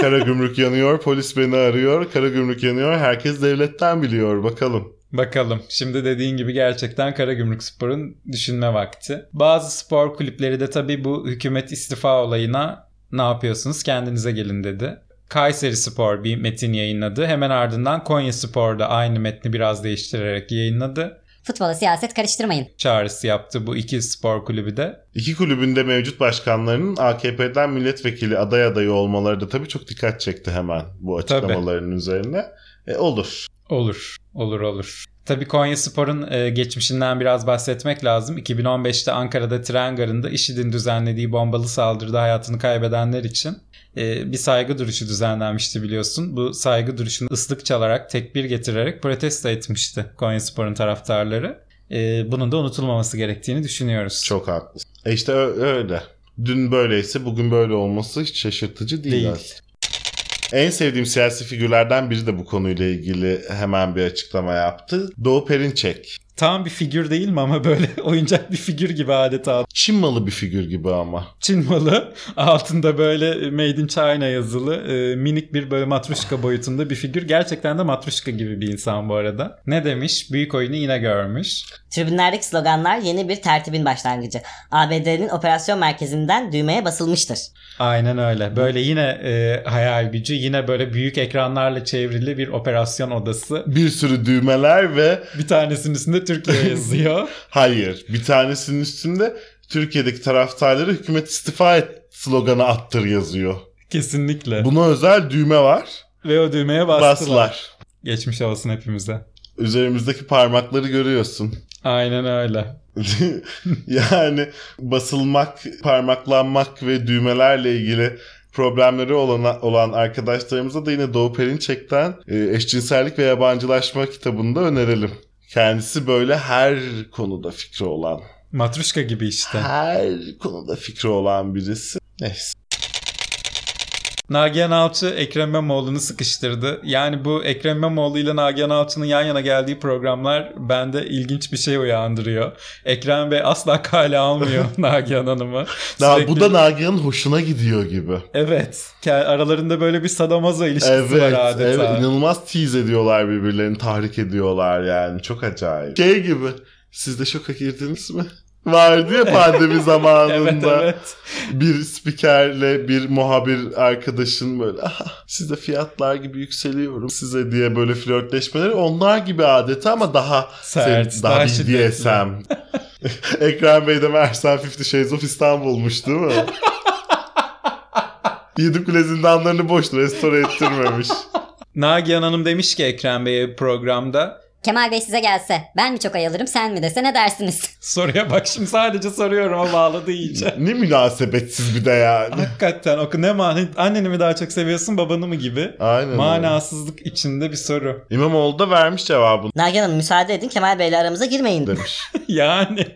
kara gümrük yanıyor, polis beni arıyor, kara gümrük yanıyor, herkes devletten biliyor bakalım. Bakalım. Şimdi dediğin gibi gerçekten Karagümrük Spor'un düşünme vakti. Bazı spor kulüpleri de tabii bu hükümet istifa olayına ne yapıyorsunuz kendinize gelin dedi. Kayseri Spor bir metin yayınladı. Hemen ardından Konya Spor da aynı metni biraz değiştirerek yayınladı. Futbola siyaset karıştırmayın. Çağrısı yaptı bu iki spor kulübü de. İki kulübünde mevcut başkanlarının AKP'den milletvekili aday adayı olmaları da tabii çok dikkat çekti hemen bu açıklamaların üzerine. E, olur. Olur, olur, olur. Tabii Konya Spor'un e, geçmişinden biraz bahsetmek lazım. 2015'te Ankara'da tren garında IŞİD'in düzenlediği bombalı saldırıda hayatını kaybedenler için e, bir saygı duruşu düzenlenmişti biliyorsun. Bu saygı duruşunu ıslık çalarak, tekbir getirerek protesto etmişti Konya Spor'un taraftarları. E, bunun da unutulmaması gerektiğini düşünüyoruz. Çok haklısın. E işte öyle. Dün böyleyse bugün böyle olması hiç şaşırtıcı değil. Değil. aslında. En sevdiğim siyasi figürlerden biri de bu konuyla ilgili hemen bir açıklama yaptı. Doğu Perinçek. Tam bir figür değil mi ama böyle oyuncak bir figür gibi adeta. Çin malı bir figür gibi ama. Çin malı altında böyle Made in China yazılı e, minik bir böyle matruşka boyutunda bir figür. Gerçekten de matruşka gibi bir insan bu arada. Ne demiş? Büyük oyunu yine görmüş. Tribünlerdeki sloganlar yeni bir tertibin başlangıcı. ABD'nin operasyon merkezinden düğmeye basılmıştır. Aynen öyle. Böyle yine e, hayal gücü, yine böyle büyük ekranlarla çevrili bir operasyon odası. Bir sürü düğmeler ve Bir tanesinin üstünde Türkiye yazıyor. hayır bir tanesinin üstünde Türkiye'deki taraftarları hükümet istifa et sloganı attır yazıyor. Kesinlikle. Buna özel düğme var. Ve o düğmeye bastılar. Bastılar. Geçmiş olsun hepimize. Üzerimizdeki parmakları görüyorsun. Aynen öyle. yani basılmak, parmaklanmak ve düğmelerle ilgili problemleri olan, olan arkadaşlarımıza da yine Doğu Perinçek'ten e, Eşcinsellik ve Yabancılaşma kitabını da önerelim. Kendisi böyle her konuda fikri olan, Matruşka gibi işte. her konuda fikri olan birisi. Neyse. Nagihan Alçı Ekrem İmamoğlu'nu sıkıştırdı. Yani bu Ekrem İmamoğlu ile Nagihan Alçı'nın yan yana geldiği programlar bende ilginç bir şey uyandırıyor. Ekrem Bey asla kale almıyor Nagihan Hanım'ı. Sürekli- bu da Nagihan'ın hoşuna gidiyor gibi. Evet. Aralarında böyle bir sadomazo ilişkisi Evet, var adeta. evet inanılmaz tease ediyorlar birbirlerini, tahrik ediyorlar yani. Çok acayip. Şey gibi, siz de şoka girdiniz mi? Vardı ya pandemi zamanında. evet evet. Bir spikerle bir muhabir arkadaşın böyle "Aha, size fiyatlar gibi yükseliyorum size diye böyle flörtleşmeleri onlar gibi adeta ama daha Sert, sev- daha daha. BDSM. Ekrem Bey de Mersen Fifty Shades of İstanbul'muş değil mi? Yedi kule zindanlarını boş restore ettirmemiş. Nagihan Hanım demiş ki Ekrem Bey'e programda Kemal Bey size gelse ben mi çok ayılırım sen mi dese ne dersiniz? soruya bak şimdi sadece soruyorum ama bağladı iyice. ne münasebetsiz bir de yani. Hakikaten o ne mani anneni mi daha çok seviyorsun babanı mı gibi Aynen öyle. manasızlık içinde bir soru. İmamoğlu da vermiş cevabını Nagihan Hanım müsaade edin Kemal Bey'le aramıza girmeyin. demiş. yani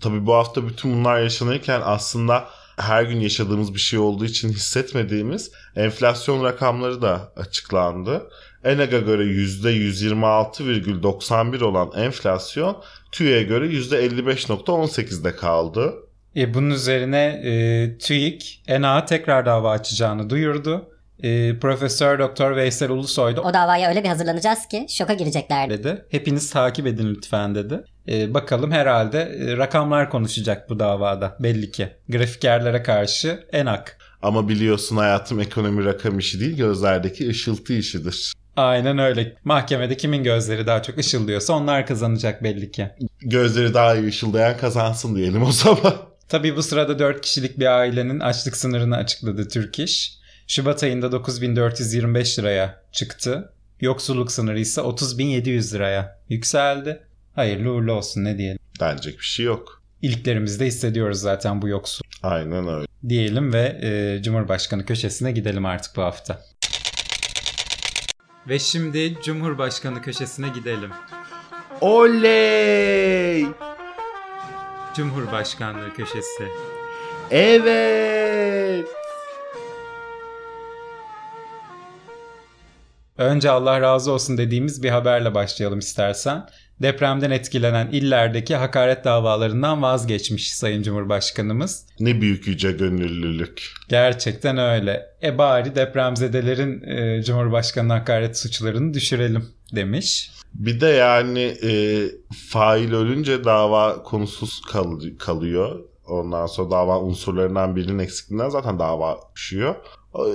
Tabii bu hafta bütün bunlar yaşanırken aslında her gün yaşadığımız bir şey olduğu için hissetmediğimiz enflasyon rakamları da açıklandı. ENAG'a göre %126,91 olan enflasyon TÜİ'ye göre %55,18'de kaldı. E, bunun üzerine e, TÜİK ENA tekrar dava açacağını duyurdu. E, Profesör Doktor Veysel Ulusoy da O davaya öyle bir hazırlanacağız ki şoka girecekler. dedi. Hepiniz takip edin lütfen dedi. E, bakalım herhalde e, rakamlar konuşacak bu davada belli ki. Grafikerlere karşı ENAK. Ama biliyorsun hayatım ekonomi rakam işi değil gözlerdeki ışıltı işidir. Aynen öyle. Mahkemede kimin gözleri daha çok ışıldıyorsa onlar kazanacak belli ki. Gözleri daha iyi ışıldayan kazansın diyelim o zaman. Tabii bu sırada 4 kişilik bir ailenin açlık sınırını açıkladı Türk İş. Şubat ayında 9425 liraya çıktı. Yoksulluk sınırı ise 30700 liraya yükseldi. Hayırlı uğurlu olsun ne diyelim. Denecek bir şey yok. İliklerimizde hissediyoruz zaten bu yoksul Aynen öyle. diyelim ve e, Cumhurbaşkanı köşesine gidelim artık bu hafta. Ve şimdi Cumhurbaşkanı köşesine gidelim. Oley! Cumhurbaşkanlığı köşesi. Evet! Önce Allah razı olsun dediğimiz bir haberle başlayalım istersen. Depremden etkilenen illerdeki hakaret davalarından vazgeçmiş Sayın Cumhurbaşkanımız. Ne büyük yüce gönüllülük. Gerçekten öyle. E bari depremzedelerin e, Cumhurbaşkanı hakaret suçlarını düşürelim demiş. Bir de yani e, fail ölünce dava konusuz kal- kalıyor. Ondan sonra dava unsurlarından birinin eksikliğinden zaten dava düşüyor.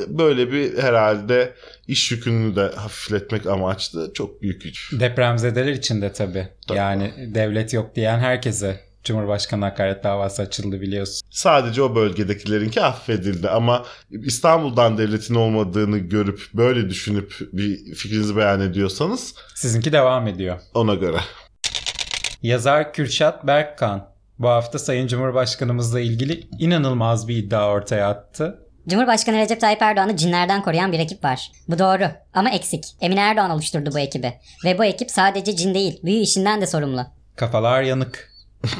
Böyle bir herhalde iş yükünü de hafifletmek amaçlı çok büyük güç. Depremzedeler için de tabii. Tabii. Yani devlet yok diyen herkese Cumhurbaşkanı hakaret davası açıldı biliyorsun. Sadece o bölgedekilerinki affedildi ama İstanbul'dan devletin olmadığını görüp böyle düşünüp bir fikrinizi beyan ediyorsanız Sizinki devam ediyor. ona göre. Yazar Kürşat Berkkan bu hafta Sayın Cumhurbaşkanımızla ilgili inanılmaz bir iddia ortaya attı. Cumhurbaşkanı Recep Tayyip Erdoğan'ı cinlerden koruyan bir ekip var. Bu doğru ama eksik. Emine Erdoğan oluşturdu bu ekibi. Ve bu ekip sadece cin değil, büyü işinden de sorumlu. Kafalar yanık.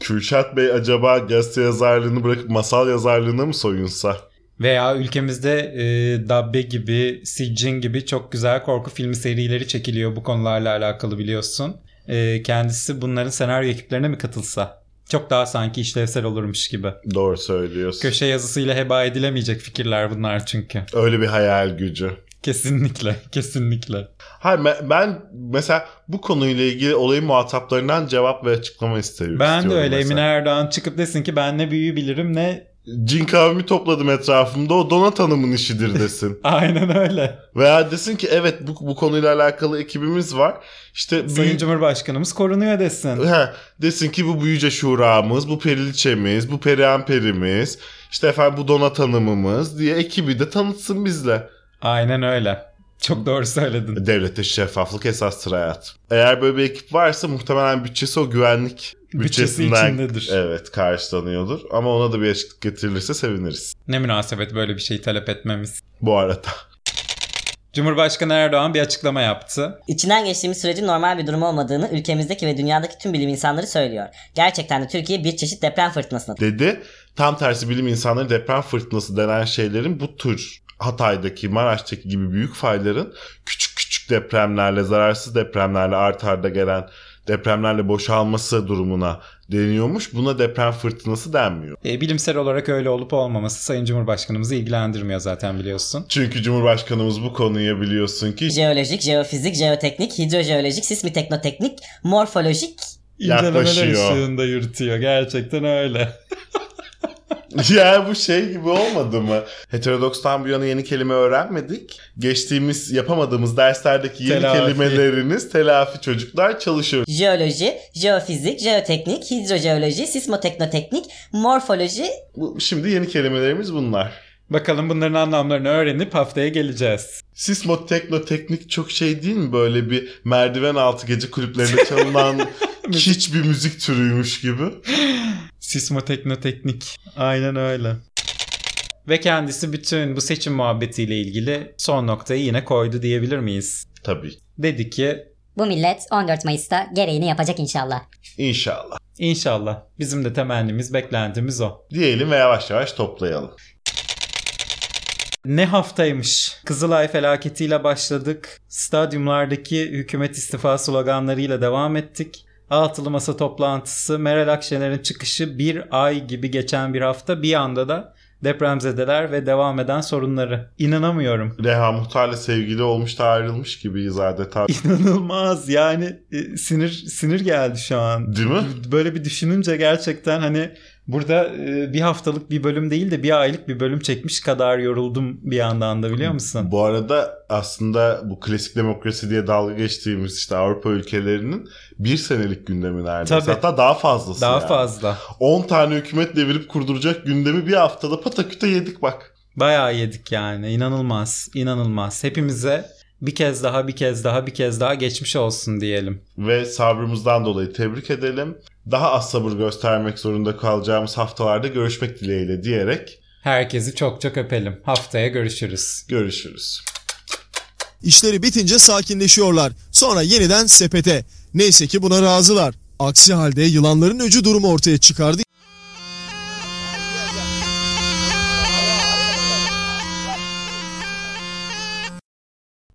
Kürşat Bey acaba gazete yazarlığını bırakıp masal yazarlığına mı soyunsa? Veya ülkemizde e, Dabbe gibi, Siccin gibi çok güzel korku filmi serileri çekiliyor bu konularla alakalı biliyorsun. E, kendisi bunların senaryo ekiplerine mi katılsa? Çok daha sanki işlevsel olurmuş gibi. Doğru söylüyorsun. Köşe yazısıyla heba edilemeyecek fikirler bunlar çünkü. Öyle bir hayal gücü. Kesinlikle, kesinlikle. Hayır ben- mesela bu konuyla ilgili olayın muhataplarından cevap ve açıklama istiyorum. Ben de öyle mesela. Emine Erdoğan çıkıp desin ki ben ne büyüyü bilirim ne... Cin kavmi topladım etrafımda o Donat Hanım'ın işidir desin. Aynen öyle. Veya desin ki evet bu, bu konuyla alakalı ekibimiz var. İşte Sayın büyü- Cumhurbaşkanımız korunuyor desin. He, desin ki bu büyüce şuramız, bu periliçemiz, bu perihan perimiz, işte efendim bu Donat Hanım'ımız diye ekibi de tanıtsın bizle. Aynen öyle. Çok doğru söyledin. Devlette şeffaflık esastır hayat. Eğer böyle bir ekip varsa muhtemelen bütçesi o güvenlik Bütçesi bütçesinden içindedir. evet karşılanıyordur. Ama ona da bir açıklık getirilirse seviniriz. Ne münasebet böyle bir şeyi talep etmemiz. Bu arada. Cumhurbaşkanı Erdoğan bir açıklama yaptı. İçinden geçtiğimiz sürecin normal bir durum olmadığını ülkemizdeki ve dünyadaki tüm bilim insanları söylüyor. Gerçekten de Türkiye bir çeşit deprem fırtınasına dedi. Tam tersi bilim insanları deprem fırtınası denen şeylerin bu tür Hatay'daki, Maraş'taki gibi büyük fayların küçük küçük depremlerle, zararsız depremlerle art arda gelen depremlerle boşalması durumuna deniyormuş. Buna deprem fırtınası denmiyor. E, bilimsel olarak öyle olup olmaması Sayın Cumhurbaşkanımızı ilgilendirmiyor zaten biliyorsun. Çünkü Cumhurbaşkanımız bu konuya biliyorsun ki jeolojik, jeofizik, jeoteknik, hidrojeolojik, sismiteknoteknik, morfolojik İncelemeler Yaklaşıyor. ışığında yürütüyor. Gerçekten öyle. ya bu şey gibi olmadı mı? Heterodoks'tan bu yana yeni kelime öğrenmedik. Geçtiğimiz yapamadığımız derslerdeki yeni Telafi. kelimeleriniz telafi çocuklar çalışıyor. jeoloji, jeofizik, jeoteknik, hidrojeoloji, sismoteknoteknik, morfoloji, Bu, şimdi yeni kelimelerimiz bunlar. Bakalım bunların anlamlarını öğrenip haftaya geleceğiz. Sismoteknoteknik çok şey değil mi? Böyle bir merdiven altı gece kulüplerinde çalınan hiçbir müzik türüymüş gibi. Sismoteknoteknik. Aynen öyle. Ve kendisi bütün bu seçim muhabbetiyle ilgili son noktayı yine koydu diyebilir miyiz? Tabii. Dedi ki Bu millet 14 Mayıs'ta gereğini yapacak inşallah. İnşallah. inşallah bizim de temennimiz beklentimiz o. Diyelim ve yavaş yavaş toplayalım. Ne haftaymış. Kızılay felaketiyle başladık. Stadyumlardaki hükümet istifa sloganlarıyla devam ettik. Altılı masa toplantısı, Meral Akşener'in çıkışı bir ay gibi geçen bir hafta. Bir anda da depremzedeler ve devam eden sorunları. İnanamıyorum. Reha Muhtar'la sevgili olmuş da ayrılmış gibiyiz adeta. İnanılmaz yani e, sinir sinir geldi şu an. Değil mi? Böyle bir düşününce gerçekten hani burada e, bir haftalık bir bölüm değil de bir aylık bir bölüm çekmiş kadar yoruldum bir yandan da biliyor musun? Bu arada aslında bu klasik demokrasi diye dalga geçtiğimiz işte Avrupa ülkelerinin bir senelik gündemi neredeyse. Tabii. Hatta daha fazlası Daha yani. fazla. 10 tane hükümet devirip kurduracak gündemi bir haftada pataküte yedik bak. Bayağı yedik yani. İnanılmaz. inanılmaz. Hepimize bir kez daha bir kez daha bir kez daha geçmiş olsun diyelim. Ve sabrımızdan dolayı tebrik edelim. Daha az sabır göstermek zorunda kalacağımız haftalarda görüşmek dileğiyle diyerek Herkesi çok çok öpelim. Haftaya görüşürüz. görüşürüz. İşleri bitince sakinleşiyorlar. Sonra yeniden sepete. Neyse ki buna razılar. Aksi halde yılanların öcü durumu ortaya çıkardı.